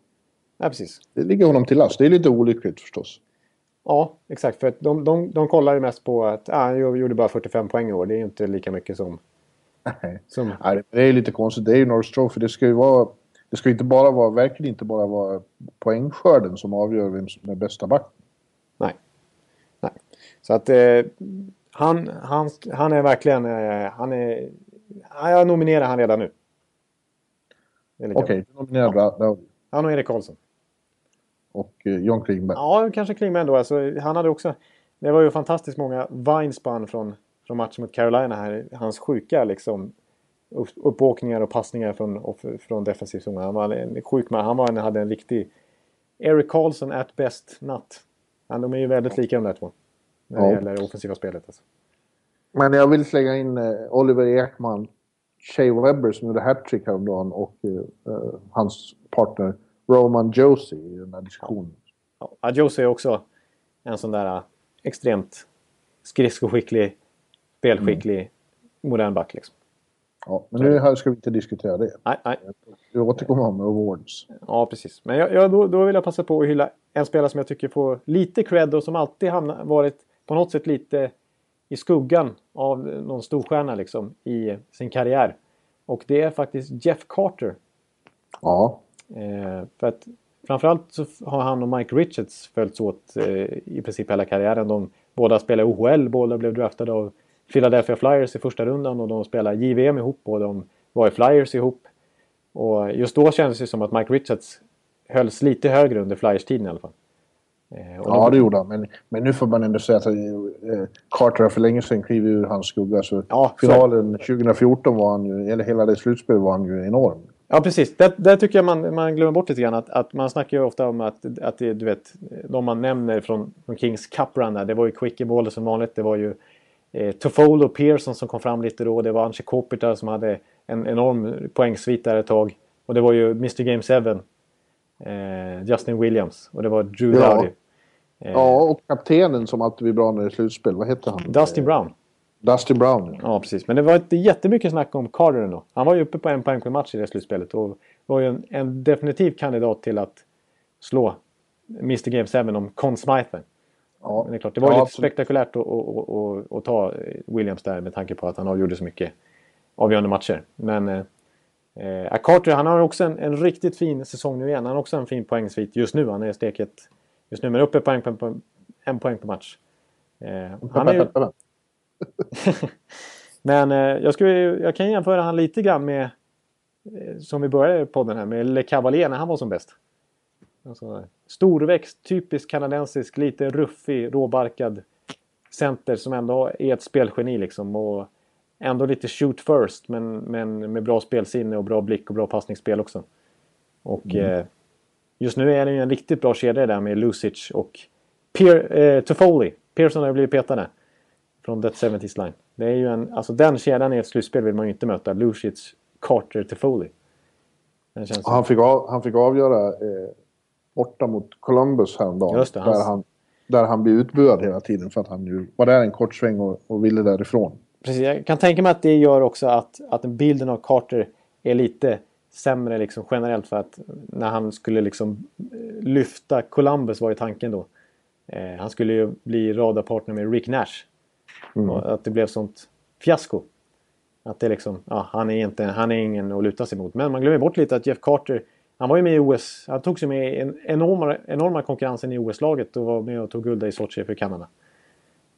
Ja, precis. Det ligger honom till last. Det är lite olyckligt förstås. Ja, exakt. För att de, de, de kollar ju mest på att ah, han gjorde bara 45 poäng i år. Det är ju inte lika mycket som... Nej. som... Nej, det är lite konstigt. Det är ju Norris Trophy. Det ska ju vara... Det ska inte bara vara, verkligen inte bara vara poängskörden som avgör vem som är bästa back. Nej. Nej. Så att eh, han, han, han är verkligen... Eh, han är... Jag nominerar han redan nu. Okej, okay, nominerar ja. Han och Erik Karlsson och eh, John Klingberg. Ja, kanske Klingberg ändå. Alltså, han hade också... Det var ju fantastiskt många vinespann från, från matchen mot Carolina här. Hans sjuka liksom uppåkningar och passningar från, från defensiv zon. Han var en sjuk man. Han var, hade en riktig... Eric Karlsson at best natt. De är ju väldigt lika de där två. När det ja. gäller offensiva spelet. Alltså. Men jag vill slänga in eh, Oliver Ekman, Shea Webber som gjorde hattrick häromdagen och uh, hans partner Roman Josie i den här diskussionen. Ja, Josie är också en sån där äh, extremt skridskoskicklig, spelskicklig, mm. modern back liksom. Ja, men nu här ska vi inte diskutera det. Nej, nej. Vi återkommer med awards. Ja, precis. Men jag, jag, då, då vill jag passa på att hylla en spelare som jag tycker får lite cred och som alltid hamnar, varit på något sätt lite i skuggan av någon storstjärna liksom i sin karriär. Och det är faktiskt Jeff Carter. Ja. Eh, för att framförallt så har han och Mike Richards följts åt eh, i princip hela karriären. De båda spelar OHL, båda blev draftade av Philadelphia Flyers i första rundan och de spelar JVM ihop och de var i Flyers ihop. Och just då kändes det som att Mike Richards hölls lite högre under Flyers-tiden i alla fall. Eh, ja, det gjorde han. Men, men nu får man ändå säga att eh, Carter har för länge sedan klivit ur hans skugga. Så ja, finalen 2014 var han ju, eller hela det slutspelet var han ju enorm. Ja, precis. Det, det tycker jag man, man glömmer bort lite grann. Att, att man snackar ju ofta om att, att det, du vet, de man nämner från, från Kings Cup Run där, det var ju Quick Baller som vanligt. Det var ju eh, Toffolo och Pearson som kom fram lite då. Det var Anche Kopitar som hade en enorm poängsvit där ett tag. Och det var ju Mr Game 7. Eh, Justin Williams. Och det var Drew ja. Dowdy. Eh, ja, och kaptenen som alltid blir bra när det är slutspel. Vad heter han? Dustin Brown. Dustin Brown. Ja, precis. Men det var inte jättemycket snack om Carter ändå. Han var ju uppe på en poäng per match i det slutspelet och var ju en, en definitiv kandidat till att slå Mr Game 7 om Conn Smythe. Ja. Men det är klart, det var ja, lite absolut. spektakulärt att, att, att, att, ta Williams där med tanke på att han avgjorde så mycket avgörande matcher. Men eh, Carter, han har också en, en, riktigt fin säsong nu igen. Han har också en fin poängsvit just nu. Han är steket just nu, men uppe på en, på, en poäng per match. Eh, han är ju, [laughs] Men eh, jag, skulle, jag kan jämföra han lite grann med, eh, som vi började podden här, med Le Cavalier när han var som bäst. Alltså, storväxt, typisk kanadensisk, lite ruffig, råbarkad center som ändå är ett spelgeni liksom. Och ändå lite shoot first men, men med bra spelsinne och bra blick och bra passningsspel också. Och mm. eh, just nu är det ju en riktigt bra kedja där med Lucic och Pier, eh, Toffoli. Pearson har ju blivit petade från That 70s Line. Det är ju en, alltså den kedjan i ett slutspel vill man ju inte möta. Lucic, Carter, Toffoli. Han, fick av, han fick avgöra eh, borta mot Columbus häromdagen. Just det, där, han, där han blev utbuad hela tiden för att han ju var där en kort sväng och, och ville därifrån. Precis, jag kan tänka mig att det gör också att, att bilden av Carter är lite sämre liksom generellt för att när han skulle liksom eh, lyfta Columbus var ju tanken då. Eh, han skulle ju bli radarpartner med Rick Nash. Mm. Att det blev sånt fiasko. Att det liksom, ja, han, är inte, han är ingen att luta sig mot. Men man glömmer bort lite att Jeff Carter, Han var ju med i OS. Han tog sig med i en enorma, enorma konkurrensen i OS-laget och var med och tog guld i Sochi för Kanada.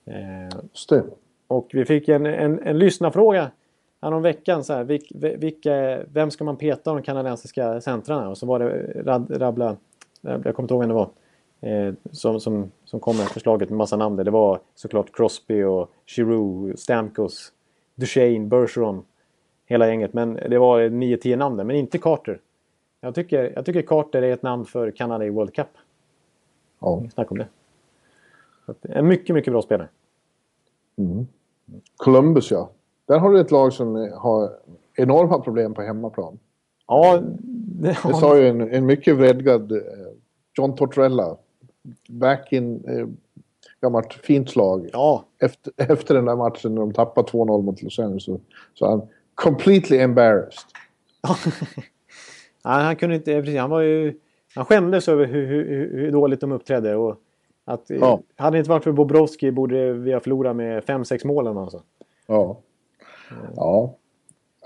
Eh, det. Och vi fick en, en, en lyssnarfråga veckan. Så här, vilk, vilka, vem ska man peta av de kanadensiska centrarna? Och så var det rad, rabbla, jag kommer inte ihåg vem det var. Eh, som, som, som kom med förslaget med massa namn. Det var såklart Crosby och Giroux, Stamkos, Duchene, Bergeron. Hela gänget. Men det var 9-10 namn där, men inte Carter. Jag tycker, jag tycker Carter är ett namn för Kanada i World Cup. Ja. Snack om det. En mycket, mycket bra spelare. Mm. Columbus ja. Där har du ett lag som har enorma problem på hemmaplan. Ja, det, det sa ju en, en mycket vredgad eh, John Tortorella. Back in eh, gammalt fint slag. Ja. Efter, efter den där matchen när de tappade 2-0 mot Los Angeles så, så han completely embarrassed. [laughs] Nej, han kunde inte... Precis, han var ju... Han skämdes över hur, hur, hur dåligt de uppträdde. Och att, ja. Hade det inte varit för Bobrovski borde vi ha förlorat med 5-6 mål alltså. Ja. Ja.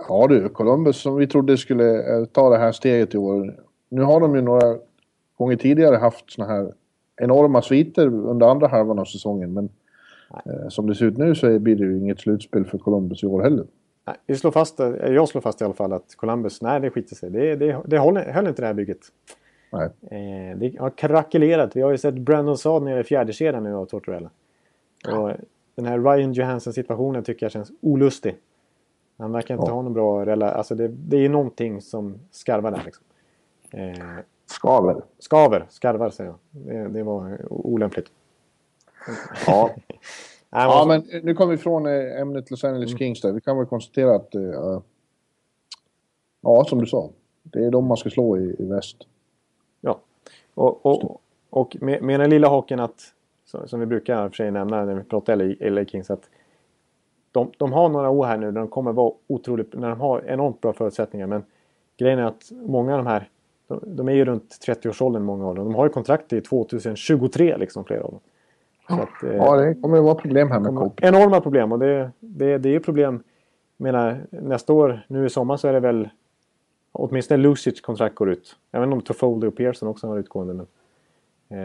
Ja du, Columbus som vi trodde skulle eh, ta det här steget i år. Nu har de ju några gånger tidigare haft såna här enorma sviter under andra halvan av säsongen. Men eh, som det ser ut nu så blir det ju inget slutspel för Columbus i år heller. Nej, vi slår fast, eh, jag slår fast i alla fall att Columbus, nej det skiter sig. Det, det, det håller, höll inte det här bygget. Eh, det har krackelerat. Vi har ju sett Brandon Saad nere i fjärde kedjan nu av Tortorella. Ja. Och den här Ryan Johansson situationen tycker jag känns olustig. Han verkar inte ja. ha någon bra relation. Alltså det, det är ju någonting som skarvar där. Liksom. Eh, skaver. Skaver, skarvar säger jag. Det, det var olämpligt. Ja. [laughs] ja, men nu kommer vi ifrån eh, ämnet Los Angeles mm. Kings där. Vi kan väl konstatera att... Uh, ja, som du sa. Det är de man ska slå i, i väst. Ja. Och, och, och med, med den lilla haken att... Som vi brukar för sig nämna när vi pratar LA Kings. Att de, de har några år här nu där de kommer vara otroligt, när de har enormt bra förutsättningar. Men grejen är att många av de här, de, de är ju runt 30-årsåldern många av dem. De har ju kontrakt till 2023 liksom flera av dem. Att, eh, ja, det kommer att vara problem här med Coop. Enorma problem och det, det, det är problem. Jag menar, nästa år, nu i sommar så är det väl åtminstone Lucic kontrakt går ut. Jag vet inte om Tofoldi och Pearson också har utgående. Men,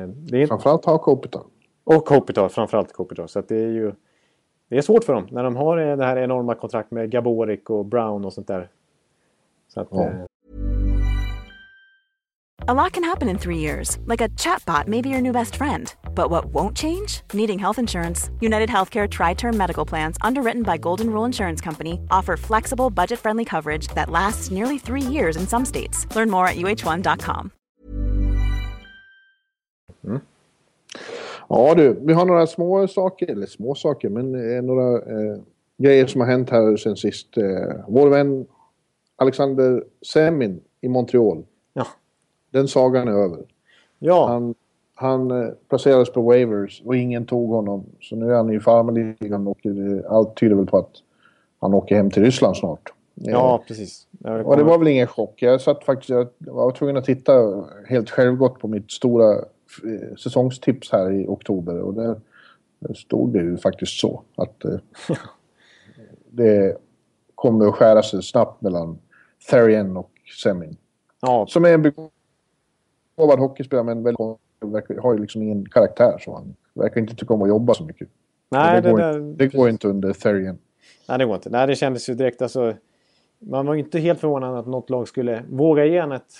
eh, det är Framförallt har Kopitar. Och Kopitar, framförallt Kopitar. Så det är ju det är svårt för dem när de har eh, det här enorma kontrakt med Gaborik och Brown och sånt där. Så att, ja. eh... A lot can happen in three years, like a chatbot may be your new best friend. But what won't change? Needing health insurance. United Healthcare Tri Term Medical Plans, underwritten by Golden Rule Insurance Company, offer flexible, budget friendly coverage that lasts nearly three years in some states. Learn more at uh1.com. Mm. Ja du, vi har några små saker, eller små saker, men eh, några eh, grejer som har hänt här sen sist. Eh, vår vän Alexander Semin i Montreal. Den sagan är över. Ja. Han, han eh, placerades på waivers och ingen tog honom. Så nu är han i farmarligan och allt tyder väl på att han åker hem till Ryssland snart. Ja, eh, precis. Och det var väl ingen chock. Jag satt faktiskt, jag var tvungen att titta helt självgott på mitt stora Eh, säsongstips här i oktober och där stod det ju faktiskt så att eh, [laughs] det kommer att skära sig snabbt mellan Therien och Semin. Ja. Som är en begåvad hockeyspelare men väl, har ju liksom ingen karaktär så han verkar inte tycka om att jobba så mycket. Nej, det, det, går, där, det går inte under Therien. Nej, det går inte. Nej, det kändes ju direkt alltså. Man var inte helt förvånad att något lag skulle våga ge ett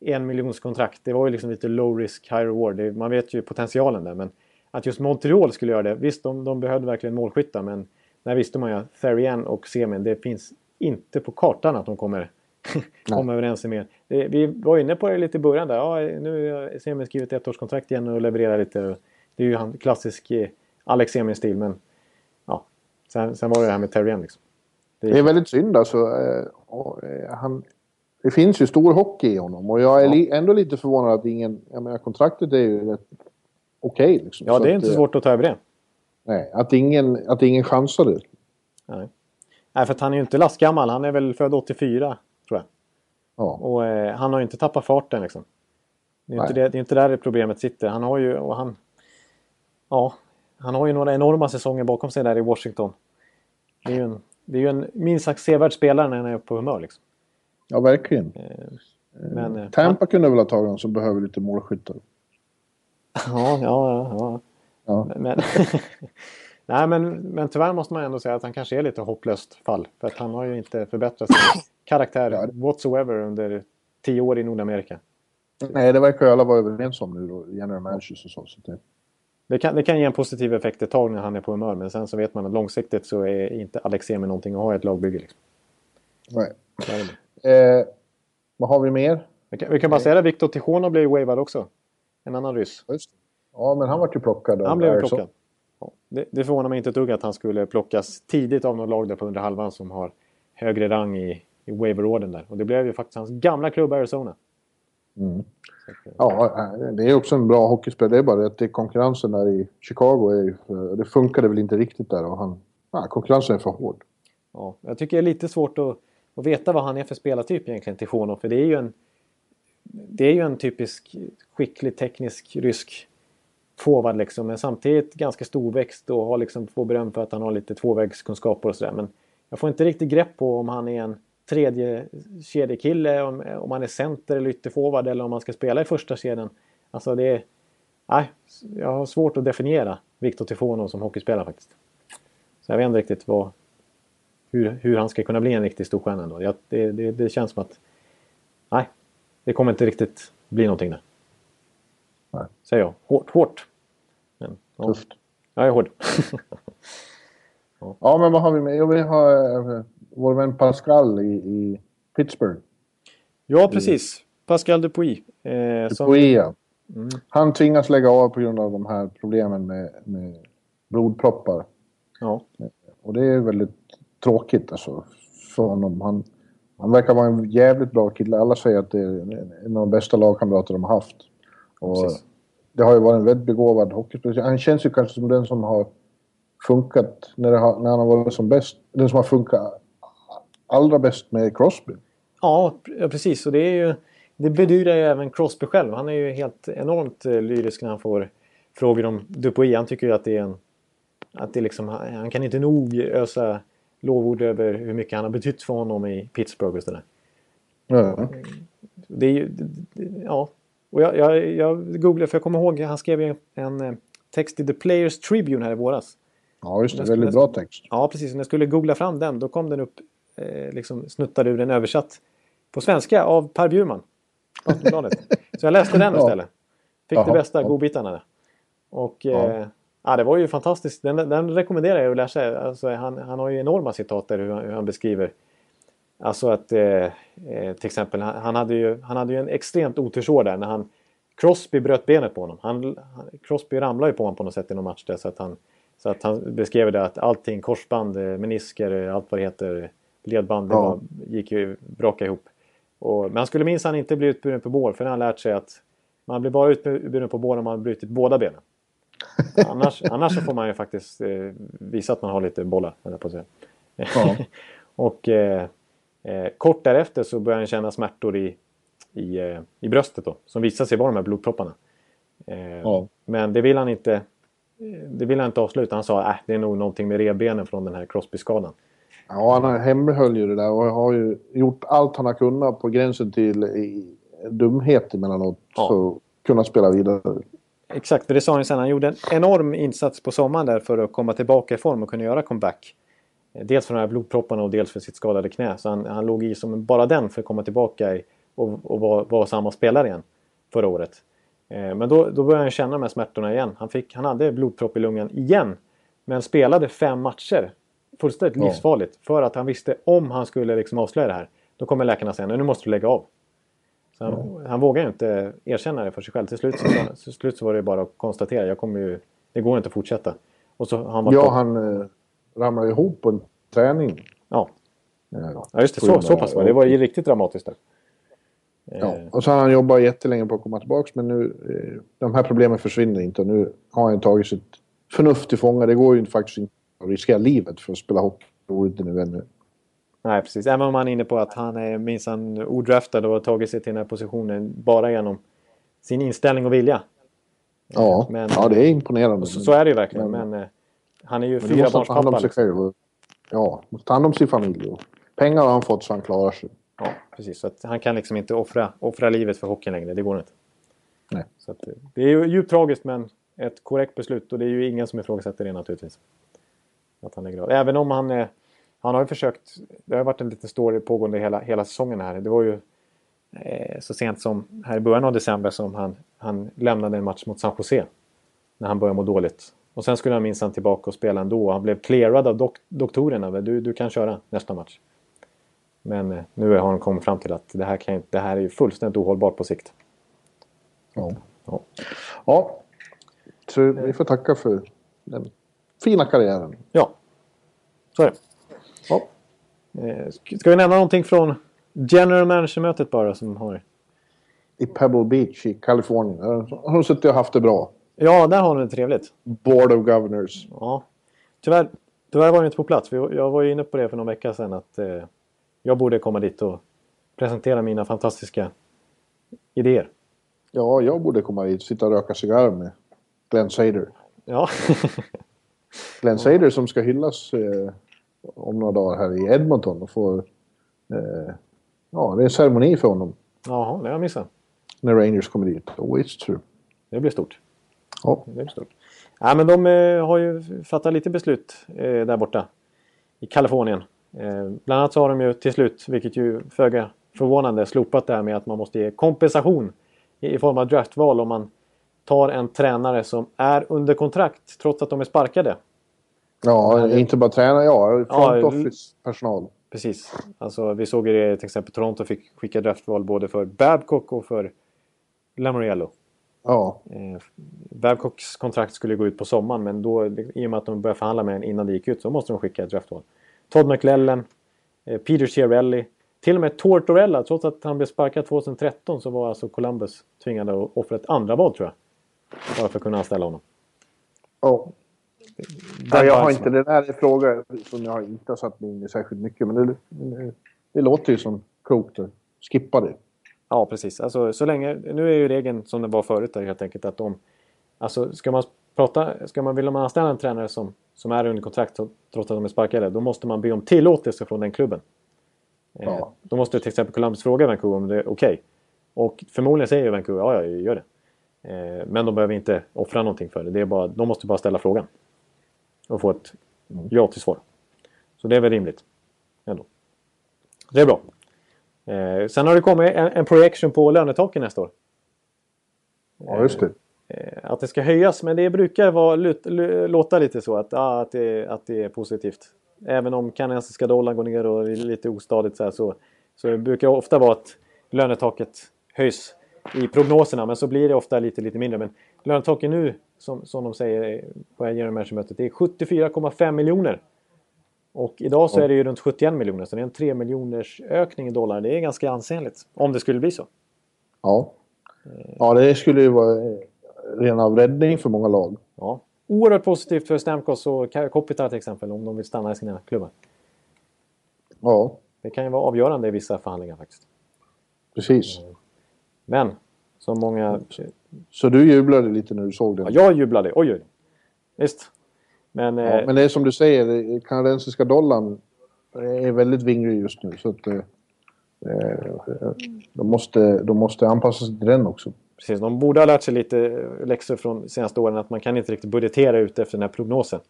en miljons kontrakt. Det var ju liksom lite low risk, high reward. Det, man vet ju potentialen där. Men att just Montreal skulle göra det. Visst, de, de behövde verkligen målskyttar. Men där visste man ju att Therrien och Semin, det finns inte på kartan att de kommer komma överens med. Det, vi var inne på det lite i början där. Ja, nu har Semin skrivit ett årskontrakt igen och levererar lite. Det är ju han klassisk eh, Alex Semin-stil. Men ja, sen, sen var det det här med Therrien liksom. Det är, det är väldigt synd alltså. Eh, han det finns ju stor hockey i honom och jag är ja. ändå lite förvånad att ingen... Jag menar kontraktet är ju rätt okej. Okay, liksom. Ja, det är inte så svårt att ta över det. Nej, att ingen, att ingen chansade. Nej. nej, för att han är ju inte lastgammal. Han är väl född 84, tror jag. Ja. Och eh, han har ju inte tappat farten liksom. Det är, inte det, det är inte där problemet sitter. Han har ju... Och han, ja, han har ju några enorma säsonger bakom sig där i Washington. Det är ju en, det är ju en minst sagt sevärd spelare när han är på humör liksom. Ja, verkligen. Eh. Men, eh, Tampa kunde väl ha tagit någon som behöver lite målskyttar. [laughs] Ja, ja, ja. Ja. Men, [laughs] [laughs] nej, men, men tyvärr måste man ändå säga att han kanske är lite hopplöst fall. För att han har ju inte förbättrat sin [coughs] karaktär whatsoever under tio år i Nordamerika. Nej, det verkar ju alla vara överens om nu då, general managers och så. så det, Det kan, det kan ge en positiv effekt ett tag när han är på humör. Men sen så vet man att långsiktigt så är inte Alex Emil någonting att ha i ett lagbygge. Liksom. nej. Eh, vad har vi mer? Vi kan, vi kan bara säga att Viktor Tichonov blev wavad också. En annan ryss. Just. Ja, men han var ju plockad. Han blev plockad. Det, det förvånar mig inte ett dugg att han skulle plockas tidigt av något lag där på under halvan som har högre rang i, i waiver-orden där. Och det blev ju faktiskt hans gamla klubb Arizona. Mm. Eh, Ja, det är också en bra hockeyspelare. Det är bara det att det konkurrensen där i Chicago. Är, ju- det funkade väl inte riktigt där. Och han, ja, konkurrensen är för hård. Ja, jag tycker det är lite svårt att, att veta vad han är för spelartyp egentligen, Tichonov. För det är ju en, det är ju en typisk skicklig teknisk rysk forward liksom. Men samtidigt ganska storväxt och har liksom får beröm för att han har lite tvåvägskunskaper och sådär. Men jag får inte riktigt grepp på om han är en tredje kedjekille, om, om han är center eller ytterforward eller om han ska spela i första kedjan. Alltså det är... Nej, jag har svårt att definiera Viktor Tifonov som hockeyspelare faktiskt. Så jag vet inte riktigt vad, hur, hur han ska kunna bli en riktig storstjärna ändå. Jag, det, det, det känns som att... Nej, det kommer inte riktigt bli någonting där. Nej. Säger jag. Hårt, hårt. Men, ja, Tufft. jag är hård. [laughs] Ja, men vad har vi med? Jo, vi har eh, vår vän Pascal i, i Pittsburgh. ja, precis. Pascal Dupuis. Eh, som, Poia. Mm. Han tvingas lägga av på grund av de här problemen med, med blodproppar. ja, Och det är väldigt tråkigt alltså, för honom. Han, han verkar vara en jävligt bra kille. Alla säger att det är en av de bästa lagkamrater de har haft. Och Precis. Det har ju varit en väldigt begåvad hockeyspelare. Han känns ju kanske som den som har funkat när, har, när han har varit som bäst. Den som har funkat allra bäst med Crosby. ja, precis. Och det är ju... Det bedyrar ju även Crosby själv. Han är ju helt enormt eh, lyrisk när han får frågor om Dupuis. Han tycker ju att det är en... Att det liksom, han kan inte nog ösa lovord över hur mycket han har betytt för honom i Pittsburgh och sådär. Ja. Det är ju, ja. Och jag, jag, jag googlade, för jag kommer ihåg, han skrev ju en eh, text i The Players Tribune här i våras. ja, just det. Jag Väldigt skulle- bra text. Ja, precis. När jag skulle googla fram den, då kom den upp, eh, liksom snuttade ur den översatt på svenska av Per Bjurman. Så jag läste den [laughs] Ja. istället. Fick det Jaha, bästa ja. godbitarna där. Och Ja. eh, ja, det var ju fantastiskt. Den, den rekommenderar jag att läsa. Alltså, han, han har ju enorma citat där hur, han- hur han beskriver Alltså att eh, eh, till exempel han, hade ju, han hade ju en extremt otursår där när han Crosby bröt benet på honom. Han, Crosby ramlade ju på honom på något sätt i någon match där så att han, så att han beskrev det att allting, korsband, eh, menisker, eh, allt vad det heter, ledband, det Ja. var, gick ju braka ihop. Och, men han skulle minsann inte bli utburen på bål för han lärt sig att man blir bara utburen på bål om man brutit båda benen. [laughs] annars, annars så får man ju faktiskt eh, visa att man har lite bollar, på att säga. Ja. [laughs] och eh, eh, kort därefter så började han känna smärtor i, i, eh, i bröstet då, som visade sig vara de här blodpropparna. Eh, Ja. Men det vill han inte eh, det vill han inte avsluta. Han sa att äh, det är nog någonting med revbenen från den här Crosby-skadan. Ja, han hemlighöll ju det där och har ju gjort allt han har kunnat på gränsen till i, dumhet emellanåt Ja. för att kunna spela vidare. Exakt, för det sa han ju sen. Han gjorde en enorm insats på sommaren där för att komma tillbaka i form och kunna göra comeback. Dels för de här blodpropparna och dels för sitt skadade knä. Så han, han låg i som bara den för att komma tillbaka i, och, och vara vara samma spelare igen förra året. Eh, Men då, då började han känna de här smärtorna igen. Han, fick, han hade blodpropp i lungan igen. Men spelade fem matcher. Fullständigt Ja. livsfarligt. För att han visste om han skulle liksom avslöja det här. Då kommer läkarna säga nu måste du lägga av. Så han, han vågar ju inte erkänna det för sig själv. Till slut så, till slut så var det bara att konstatera. Jag kommer ju, det går inte att fortsätta. Och så han varit Ja, bort- han eh, ramlade ihop på en träning. ja. Eh, ja, just det. Så, så pass var det. Det var ju riktigt dramatiskt där. Ja. Eh, Och så har han jobbat jättelänge på att komma tillbaka men nu, eh, de här problemen försvinner inte. Nu har han tagit sitt förnuft till fånga. Det går ju faktiskt inte att riskera livet för att spela hockey. Det vore inte nu ännu. Nej, precis. Även om han är inne på att han är minsann odraftad och har tagit sig till den här positionen bara genom sin inställning och vilja. Ja, Men- ja det är imponerande. Så, så är det ju verkligen. Men- Men, han är ju fyrabarnspappa. Liksom. själv. och- Ja, måste ta hand om sin familj. Och pengar har han fått så han klarar sig. Ja, precis. Så att han kan liksom inte offra, offra livet för hockeyn längre. Det går inte. Nej. Så att, eh, det är ju djupt tragiskt men ett korrekt beslut och det är ju ingen som ifrågasätter det naturligtvis. Att han är glad. Även om han, eh, han har ju försökt, det har varit en liten story pågående hela, hela säsongen här. Det var ju eh, så sent som här i början av december som han, han lämnade en match mot San Jose. När han började må dåligt. Och sen skulle han minsann tillbaka och spela ändå. Han blev clearad av dok doktorerna. Du, du kan köra nästa match. Men eh, nu har han kommit fram till att det här, kan, det här är ju fullständigt ohållbart på sikt. Ja. Ja. ja. Så vi får tacka för den fina karriären. Ja, så är det. Ja. Eh, sk- Ska vi nämna någonting från General Manager-mötet bara som har... I Pebble Beach i Kalifornien. Har de suttit och haft det bra. Ja, där har de det trevligt. Board of Governors. Ja. Tyvärr, tyvärr var det inte på plats. Jag var ju inne på det för någon vecka sedan att eh, jag borde komma dit och presentera mina fantastiska idéer. Ja, jag borde komma dit och sitta och röka cigarr med Glenn Sader. Ja, [laughs] Glenn Sader som ska hyllas eh, om några dagar här i Edmonton och få... Eh, ja, det är en ceremoni för honom Jaha, det har jag missat. när Rangers kommer dit. Oh, it's true. Det blir stort. Ja, Det blir stort. Ja, men de eh, har ju fattat lite beslut eh, där borta i Kalifornien. Eh, bland annat så har de ju till slut, vilket ju föga förvånande, slopat det här med att man måste ge kompensation i, form av draftval om man tar en tränare som är under kontrakt trots att de är sparkade. ja inte bara träna, ja. Front Ja, office-personal. Precis. Alltså, vi såg ju det till exempel Toronto fick skicka draftval både för Babcock och för Lamoriello. Ja, Eh, Babcocks kontrakt skulle gå ut på sommaren men då, i och med att de började förhandla med en innan det gick ut så måste de skicka ett draftval. Todd McLellan, eh, Peter Chiarelli, till och med Tortorella, trots att han blev sparkad 2013 så var alltså Columbus tvingade att offra ett andra val tror jag. Bara för att kunna anställa honom. ja. Ja, jag har inte, det där är fråga som jag inte har satt mig in i särskilt mycket. Men det, det, det låter ju som klokt att skippa det. Ja, precis. Alltså, så länge, nu är ju regeln som den var förut där, helt enkelt att om... Alltså, ska man prata... Ska man, vill man anställa en tränare som, som är under kontrakt trots att de är sparkade, då måste man be om tillåtelse från den klubben. Eh, Ja. Då måste till exempel Columbus fråga Vancouver om det är okej. Och förmodligen säger Vancouver ja, jag gör det. Eh, men de behöver inte offra någonting för det. det är bara, de måste bara ställa frågan. Och få ett ja till svar. Så det är väl rimligt. Ändå. Det är bra. Eh, sen har det kommit en, en projection på lönetaken nästa år. Ja, just det. Eh, att det ska höjas, men det brukar vara, lut, låta lite så att, ja, att, det, att det är positivt. Även om kanadensiska dollarn går ner och är lite ostadigt så, här, så, så det brukar ofta vara att lönetaket höjs i prognoserna, men så blir det ofta lite, lite mindre. Men lönetaket nu, som, som de säger på general manager-mötet, det är 74,5 miljoner. Och idag så är det ju runt 71 miljoner, så det är en 3 miljoners ökning i dollar. Det är ganska ansenligt, om det skulle bli så. Ja. ja, det skulle ju vara eh, ren av räddning för många lag. Ja. Oerhört positivt för Stamkos och Kopitar till exempel, om de vill stanna i sina klubbar. Ja, Det kan ju vara avgörande i vissa förhandlingar faktiskt. precis. Men, som många... Så du jublade lite när du såg den? Ja, jag jublade. Oj, oj. Visst. Men, Ja, eh, men det är som du säger, kanadensiska dollarn är väldigt vingrig just nu. Så att, eh, eh, de, måste, de måste anpassa sig till den också. precis, de borde ha lärt sig lite läxor från senaste åren att man kan inte riktigt budgetera ut efter den här prognosen.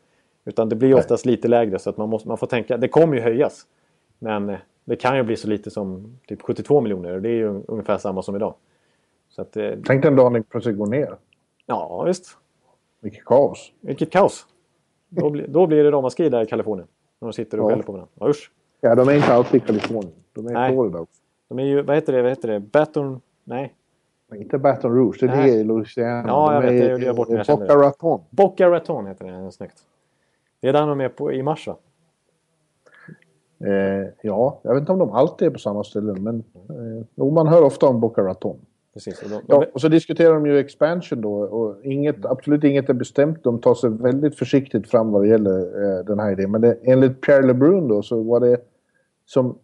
Utan det blir oftast lite lägre så att man, måste, man får tänka, det kommer ju höjas. Men eh, det kan ju bli så lite som typ 72 miljoner och det är ju ungefär samma som idag. Så att, eh, Tänk den dagen det plötsligt går ner. ja, visst. Vilket kaos. Vilket kaos. Då, blir- då blir det ramaskri där i Kalifornien. När de sitter och Ja. skäller på varandra. Ja, usch. Ja, de är inte alltid i Kalifornien. De är i Florida också. De är ju, vad heter det, vad heter det? Baton... Nej. Inte Baton Rouge, det är det i Louisiana. Ja, jag de vet, är jag bort kände Boca. Raton. Boca Raton heter det. Snyggt. Det är där de är på, i mars va? Eh, ja, jag vet inte om de alltid är på samma ställe, men eh, man hör ofta om Boca Raton. Precis. Och de, Ja, och så diskuterar de ju expansion då och inget, absolut inget är bestämt. De tar sig väldigt försiktigt fram vad det gäller eh, den här idén. Men det, enligt Pierre LeBrun då så var det som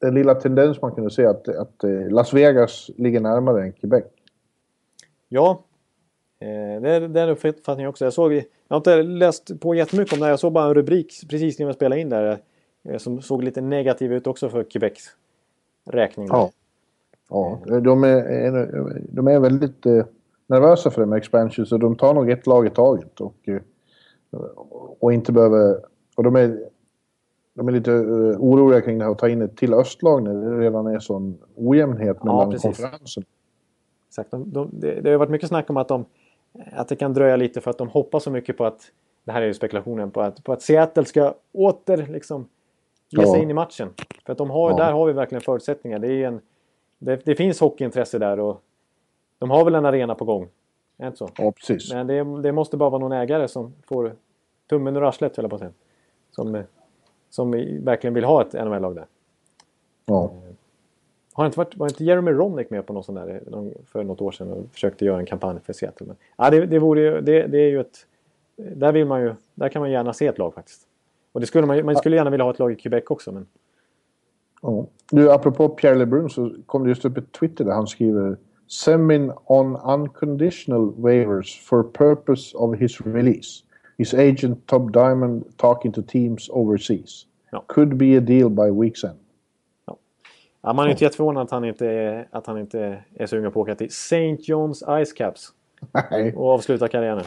den lilla tendens man kunde se att, att eh, Las Vegas ligger närmare än Quebec. ja. Eh, det är den uppfattningen också. Jag, såg, jag har inte läst på jättemycket om det här. Jag såg bara en rubrik precis när jag spelade in där. Eh, som såg lite negativ ut också för Quebecs räkning. Ja. Ja, de är, de är väldigt eh, nervösa för det med expansion så de tar nog ett lag i taget och, eh, och inte behöver... Och de är, de är lite oroliga kring det här att ta in ett till östlag när det redan är sån ojämnhet mellan ja, konferensen. Exakt. De, de, det, har varit mycket snack om att, de, att det kan dröja lite för att de hoppas så mycket på att, det här är ju spekulationen, på att, på att Seattle ska åter liksom ge ja. sig in i matchen. För att de har, ja. där har vi verkligen förutsättningar. Det, är en, det, det finns hockeyintresse där och de har väl en arena på gång. Är inte så? Ja, precis. Men det, det måste bara vara någon ägare som får tummen ur arslet, höll jag på att säga. Som, som verkligen vill ha ett NHL-lag där. Ja. Eh, har inte varit, var inte Jeremy Roenick med på någon sån där för något år sedan och försökte göra en kampanj för Seattle? Men, ja, det, det, vore det, det är ju ett... Där, vill man ju, där kan man gärna se ett lag faktiskt. Och det skulle man, man skulle gärna vilja ha ett lag i Quebec också. Men... Ja. Du, apropå Pierre LeBrun så kom det just upp ett Twitter där han skriver Semin on unconditional waivers for purpose of his release. His agent Top Diamond talking to teams overseas. Ja. Could be a deal by week's end. Ja, man är inte jätteförvånad att han inte, att han inte är sugen på att åka till St. John's Ice Caps. [laughs] Nej. Och avsluta karriären.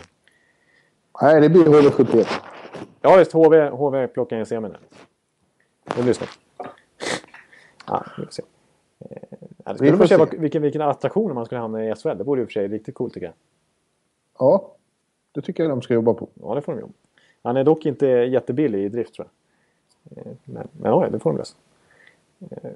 Nej, det blir HV71. Ja, visst. HV, HV plockar in semin. Det blir snyggt. Ja, vi får se. Eh, ja, det skulle vi se vad, vilken, vilken attraktion man skulle hamna i SHL. Det vore och för sig riktigt coolt tycker jag. Ja, det tycker jag de ska jobba på. Ja, det får de jobba Han är dock inte jättebillig i drift tror jag. Eh, men, men ja, det får de lösa. Eh,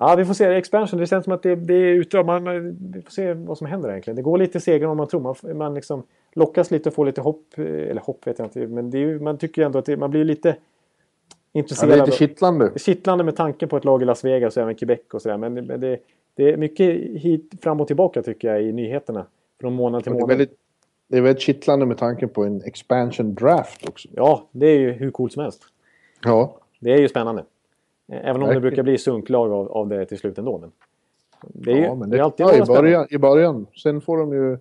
Ja, vi får se. Expansion, det känns som att det, det är ute. Man, vi får se vad som händer egentligen. Det går lite segare än man tror. Man, man liksom lockas lite och får lite hopp. Eller hopp vet jag inte. Men det är, man tycker ju ändå att det, man blir lite intresserad. Det är lite kittlande. Kittlande med tanke på ett lag i Las Vegas och även Quebec och sådär. Men det, det är mycket hit, fram och tillbaka tycker jag i nyheterna. Från månad till månad. Det är, väldigt, det är väldigt kittlande med tanke på en expansion draft också. Ja, det är ju hur coolt som helst. Ja. Det är ju spännande. Även om det brukar bli sunklag av, av det till slut ändå. Men det är, ja, men det, det är alltid ja, i, början, i början. Sen får de ju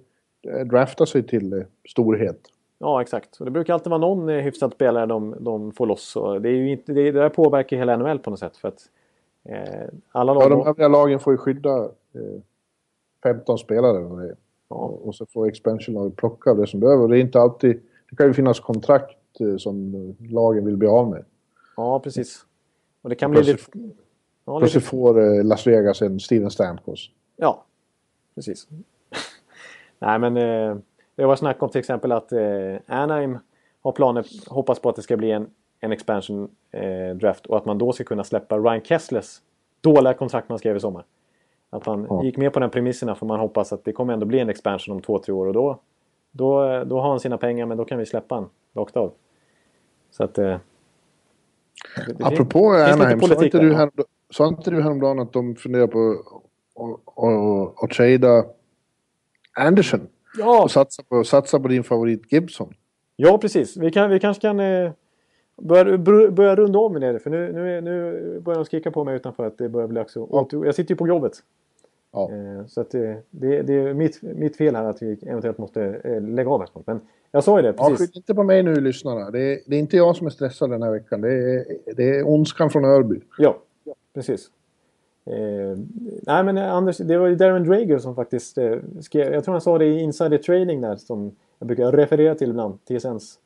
eh, drafta sig till eh, storhet. Ja, exakt. Och det brukar alltid vara någon eh, hyfsad spelare de, de får loss. Och det, är ju inte, det, det där påverkar hela NHL på något sätt. För att, eh, alla lag... Ja, de övriga lagen får ju skydda eh, 15 spelare. Ja. och så får expansion plocka det som behöver. Det är inte alltid... Det kan ju finnas kontrakt eh, som lagen vill bli av med. Ja, precis. Och det kan bli lite... Ja, lite... får eh, Las Vegas en Steven Stamkos. Ja, precis. [laughs] Nej, men eh, det var snack om till exempel att eh, Anaheim har planer, hoppas på att det ska bli en, en expansion eh, draft och att man då ska kunna släppa Ryan Kesslers dåliga kontrakt man skrev i sommar. Att man ja. gick med på den premisserna för man hoppas att det kommer ändå bli en expansion om två, tre år och då, då, då har han sina pengar men då kan vi släppa han rakt av. Så att... Eh, det, Apropå Anaheim, sa inte, du här, sa inte du häromdagen att de funderar på att trada Anderson? Ja. Och satsa på, satsa på din favorit Gibson? Ja, precis. Vi, kan, vi kanske kan eh, börja, börja runda om med det. För nu, nu, nu börjar de skrika på mig utanför att det börjar bli dags ja. Jag sitter ju på jobbet. Ja. Eh, så att det, det, det är mitt, mitt fel här att vi eventuellt måste eh, lägga av här Men jag sa ju det precis. Ja, skyll inte på mig nu lyssnarna. Det är, det är, inte jag som är stressad den här veckan. Det är, det är ondskan från Örby. Ja, precis. Eh, nej men eh, Anders, det var ju Darren Drager som faktiskt eh, skrev, jag tror han sa det i Insider Trading där som jag brukar referera till ibland, TSNs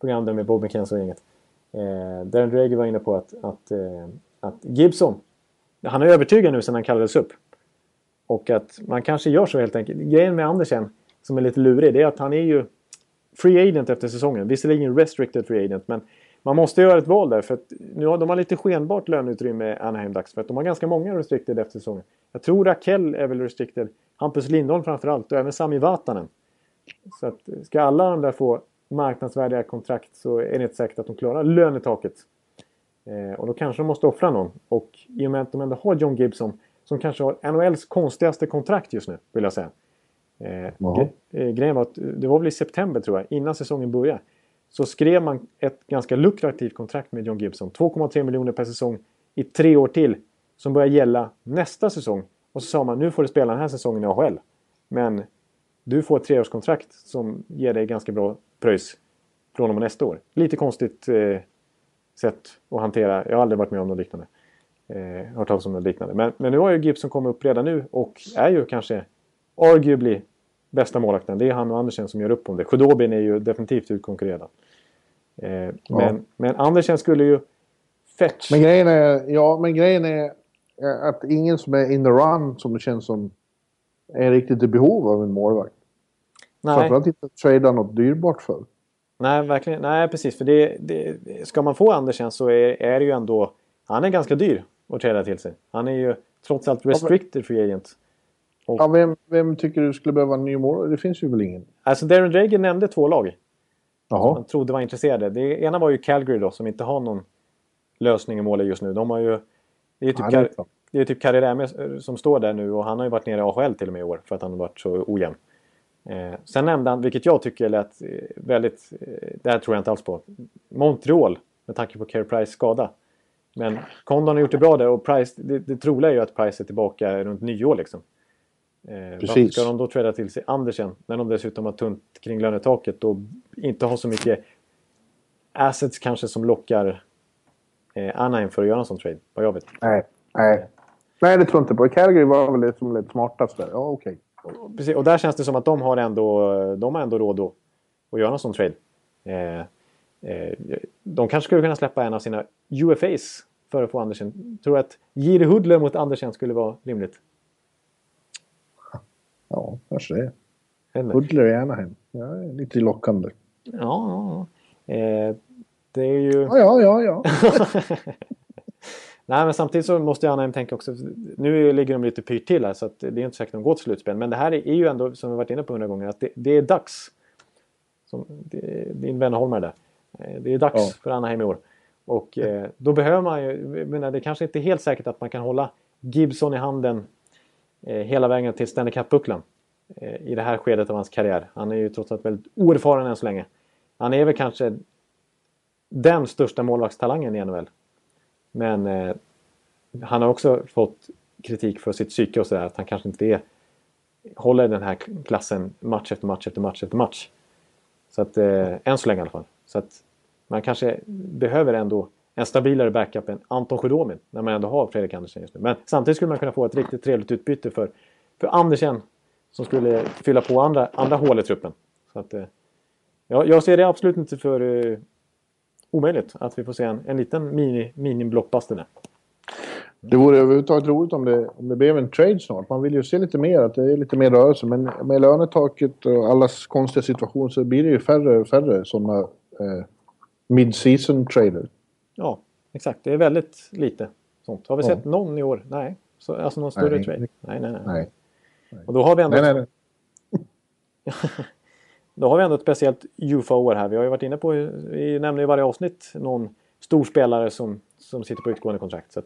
program där med Bob McKenzie och gänget. Eh, Darren Drager var inne på att, att, eh, att Gibson, han är övertygad nu sedan han kallades upp. Och att man kanske gör så helt enkelt. Grejen med Andersen som är lite lurig det är att han är ju free agent efter säsongen. Visserligen restricted free agent men man måste göra ett val där för att nu har de har lite skenbart löneutrymme Anaheim dags för att de har ganska många restricted efter säsongen. Jag tror Rakell är väl restricted. Hampus Lindholm framförallt och även Sami Vatanen. Så att ska alla de där få marknadsvärdiga kontrakt så är det inte säkert att de klarar lönetaket. Eh, och då kanske de måste offra någon. Och i och med att de ändå har John Gibson som kanske har NHLs konstigaste kontrakt just nu, vill jag säga. Eh, eh, grejen var att det var väl i september tror jag, innan säsongen började. Så skrev man ett ganska lukrativt kontrakt med John Gibson. 2,3 miljoner per säsong i tre år till. Som börjar gälla nästa säsong. Och så sa man nu får du spela den här säsongen i AHL. Men du får ett treårskontrakt som ger dig ganska bra pröjs från och med nästa år. Lite konstigt eh, sätt att hantera. Jag har aldrig varit med om något liknande. Eh, hört talas om något liknande. Men, men nu har ju Gibson kommit upp redan nu och är ju kanske arguably bästa målvakten. Det är han och Andersen som gör upp om det. Khudobin är ju definitivt utkonkurrerad. Eh, ja. men, men Andersen skulle ju fetch... Men grejen är, ja, men grejen är att ingen som är in the run som det känns som är riktigt i behov av en målvakt. Nej. Framförallt inte trada något dyrbart för. Nej, verkligen. Nej, precis. För det, det, ska man få Andersen så är, är det ju ändå... Han är ganska dyr att träda till sig. Han är ju trots allt restricted free agent. Och, ja, vem, vem tycker du skulle behöva en ny mål? Det finns ju väl ingen? Alltså Darren Drager nämnde två lag. Jaha. Som han trodde var intresserade. Det ena var ju Calgary då, som inte har någon lösning i målet just nu. De har ju... Det är typ, ja, det är typ Karriärme som står där nu och han har ju varit nere i AHL till och med i år för att han har varit så ojämn. Eh, sen nämnde han, vilket jag tycker lät eh, väldigt... Eh, det här tror jag inte alls på. Montreal, med tanke på Carey Price skada. Men Condon har gjort det bra där och Price, det, det troliga är ju att Price är tillbaka runt nyår liksom. Eh, Precis. Ska de då träda till sig Andersen när de dessutom har tunt kring lönetaket och inte har så mycket assets kanske som lockar eh, Anaheim för att göra en sån trade, vad jag vet. Nej, nej. Nej, det tror jag inte på. Calgary var väl liksom lite smartast där. Ja, okej. Okay. Precis, och där känns det som att de har ändå, de har ändå råd att, att göra en sån trade. Eh, eh, de kanske skulle kunna släppa en av sina UFAs för att få Andersen. Tror att Jiri Hudler mot Andersen skulle vara rimligt? Ja, kanske det. Hudler i Anaheim. Ja, lite lockande. Ja, ja, ja. Eh, det är ju... Ja, ja, ja. ja. [laughs] Nej, men samtidigt så måste Anaheim tänka också. Nu ligger de lite pyrt till här så det är inte säkert att de går till slutspel. Men det här är ju ändå, som vi varit inne på hundra gånger, att det, det är dags. Som, det, din vän Holmar där. Eh, det är dags ja. för Anaheim i år. Och eh, då behöver man ju, menar, det kanske inte är helt säkert att man kan hålla Gibson i handen Eh, hela vägen till Stanley Cup-bucklan. Eh, I det här skedet av hans karriär. Han är ju trots allt väldigt oerfaren än så länge. Han är väl kanske den största målvaktstalangen i NHL. Men eh, han har också fått kritik för sitt psyke och sådär. Att han kanske inte är, håller den här klassen match efter match efter match efter match. Så att, eh, än så länge i alla fall. Så att man kanske behöver ändå en stabilare backup än Anton Sjödomin när man ändå har Fredrik Andersen just nu. Men samtidigt skulle man kunna få ett riktigt trevligt utbyte för, för Andersen som skulle fylla på andra, andra hål i truppen. Så att, eh, jag, jag ser det absolut inte för eh, omöjligt att vi får se en, en liten mini, mini-blockbuster där. Det vore överhuvudtaget roligt om det, om det blev en trade snart. Man vill ju se lite mer, att det är lite mer rörelse. Men med lönetaket och allas konstiga situation så blir det ju färre och färre sådana eh, mid-season trader. Ja, exakt. Det är väldigt lite sånt. Har vi sett någon i år? Nej. Så, alltså någon större nej. trade? Nej, nej, nej, nej. Och då har vi ändå... Nej, nej, nej. [laughs] Då har vi ändå ett speciellt UFO-år här. Vi har ju varit inne på, vi nämner i varje avsnitt någon stor spelare som, som sitter på utgående kontrakt. Så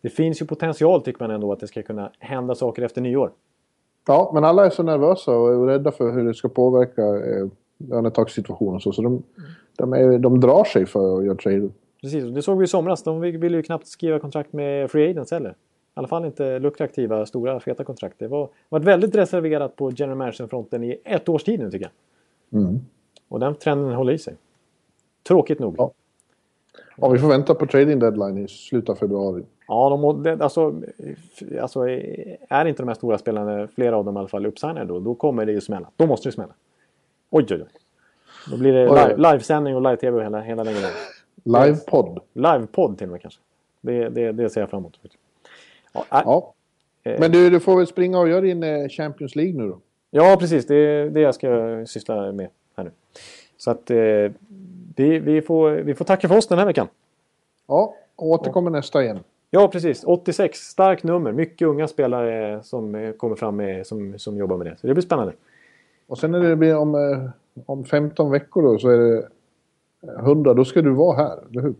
det finns ju potential tycker man ändå att det ska kunna hända saker efter nyår. Ja, men alla är så nervösa och rädda för hur det ska påverka eh, lönetakssituationen och så. Så de, de, är, de drar sig för att göra trade. Precis, det såg vi i somras. De ville ju knappt skriva kontrakt med Free Agents heller. I alla fall inte lukrativa, stora, feta kontrakt. Det var varit väldigt reserverat på general manager-fronten i ett års tid nu tycker jag. Mm. Och den trenden håller i sig. Tråkigt nog. Ja. ja, vi får vänta på trading deadline i slutet av februari. Ja, de, alltså, alltså, är inte de här stora spelarna, flera av dem i alla fall, uppsignade då, då kommer det ju smälla. Då måste det smälla. Oj, oj, oj. Då blir det live, livesändning och live-tv hela, hela vägen. Livepodd. Livepodd till och med kanske. Det, det, det ser jag fram emot. Ja, äh, ja. Men du, du får väl springa och göra din eh, Champions League nu då? Ja, precis. Det är det jag ska syssla med här nu. Så att eh, vi, vi, får, vi får tacka för oss den här veckan. Ja, och återkommer ja. nästa igen. Ja, precis. 86. Starkt nummer. Mycket unga spelare som kommer fram med, som, som jobbar med det. Så det blir spännande. Och sen när det blir om, eh, om 15 veckor då så är det 100. Då ska du vara här, eller hur?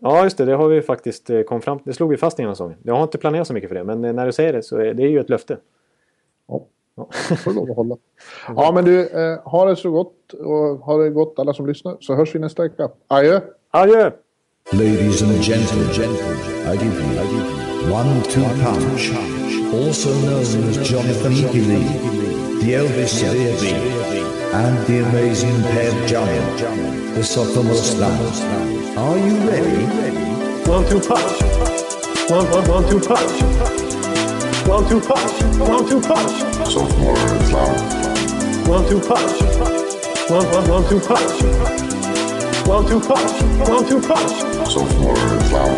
Ja, just det. Det har vi faktiskt eh, kom fram Det slog vi fast innan säsongen. Jag har inte planerat så mycket för det, men när du säger det så är det ju ett löfte. Ja. Ja, får lov att hålla. [laughs] Ja, men du, eh, ha det så gott och ha det gott alla som lyssnar. Så hörs vi nästa vecka. Adjö! Adjö! Ladies and gentlemen, I give you, I give you one two punch, also known as Jonathan Lee, the Elvis Severby, and the amazing Per Jummel, the sophomore slam. Are you ready? One two punch. One, one, one, two punch. One, two punch. One, two punch. Sophomore clown. One, two punch. One, one, one, two punch. One, two punch. One, two punch. Sophomore clown.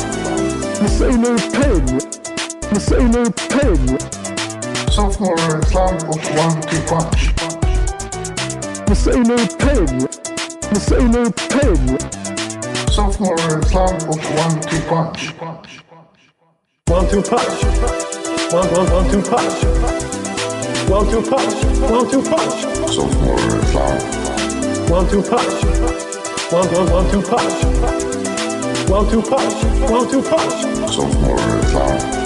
Miss Unu Pig. Miss Unu Pig. Sophomore clown och one two punch. Miss Unu Pig. Miss Unu Pig. Sophomore clown och one two punch. One, two punch. One, one, one, two punch. One, two punch. One, two punch. Sophomore clown. One, two punch. One, one, one, two punch. One, two punch. One, two punch. Sophomore clown.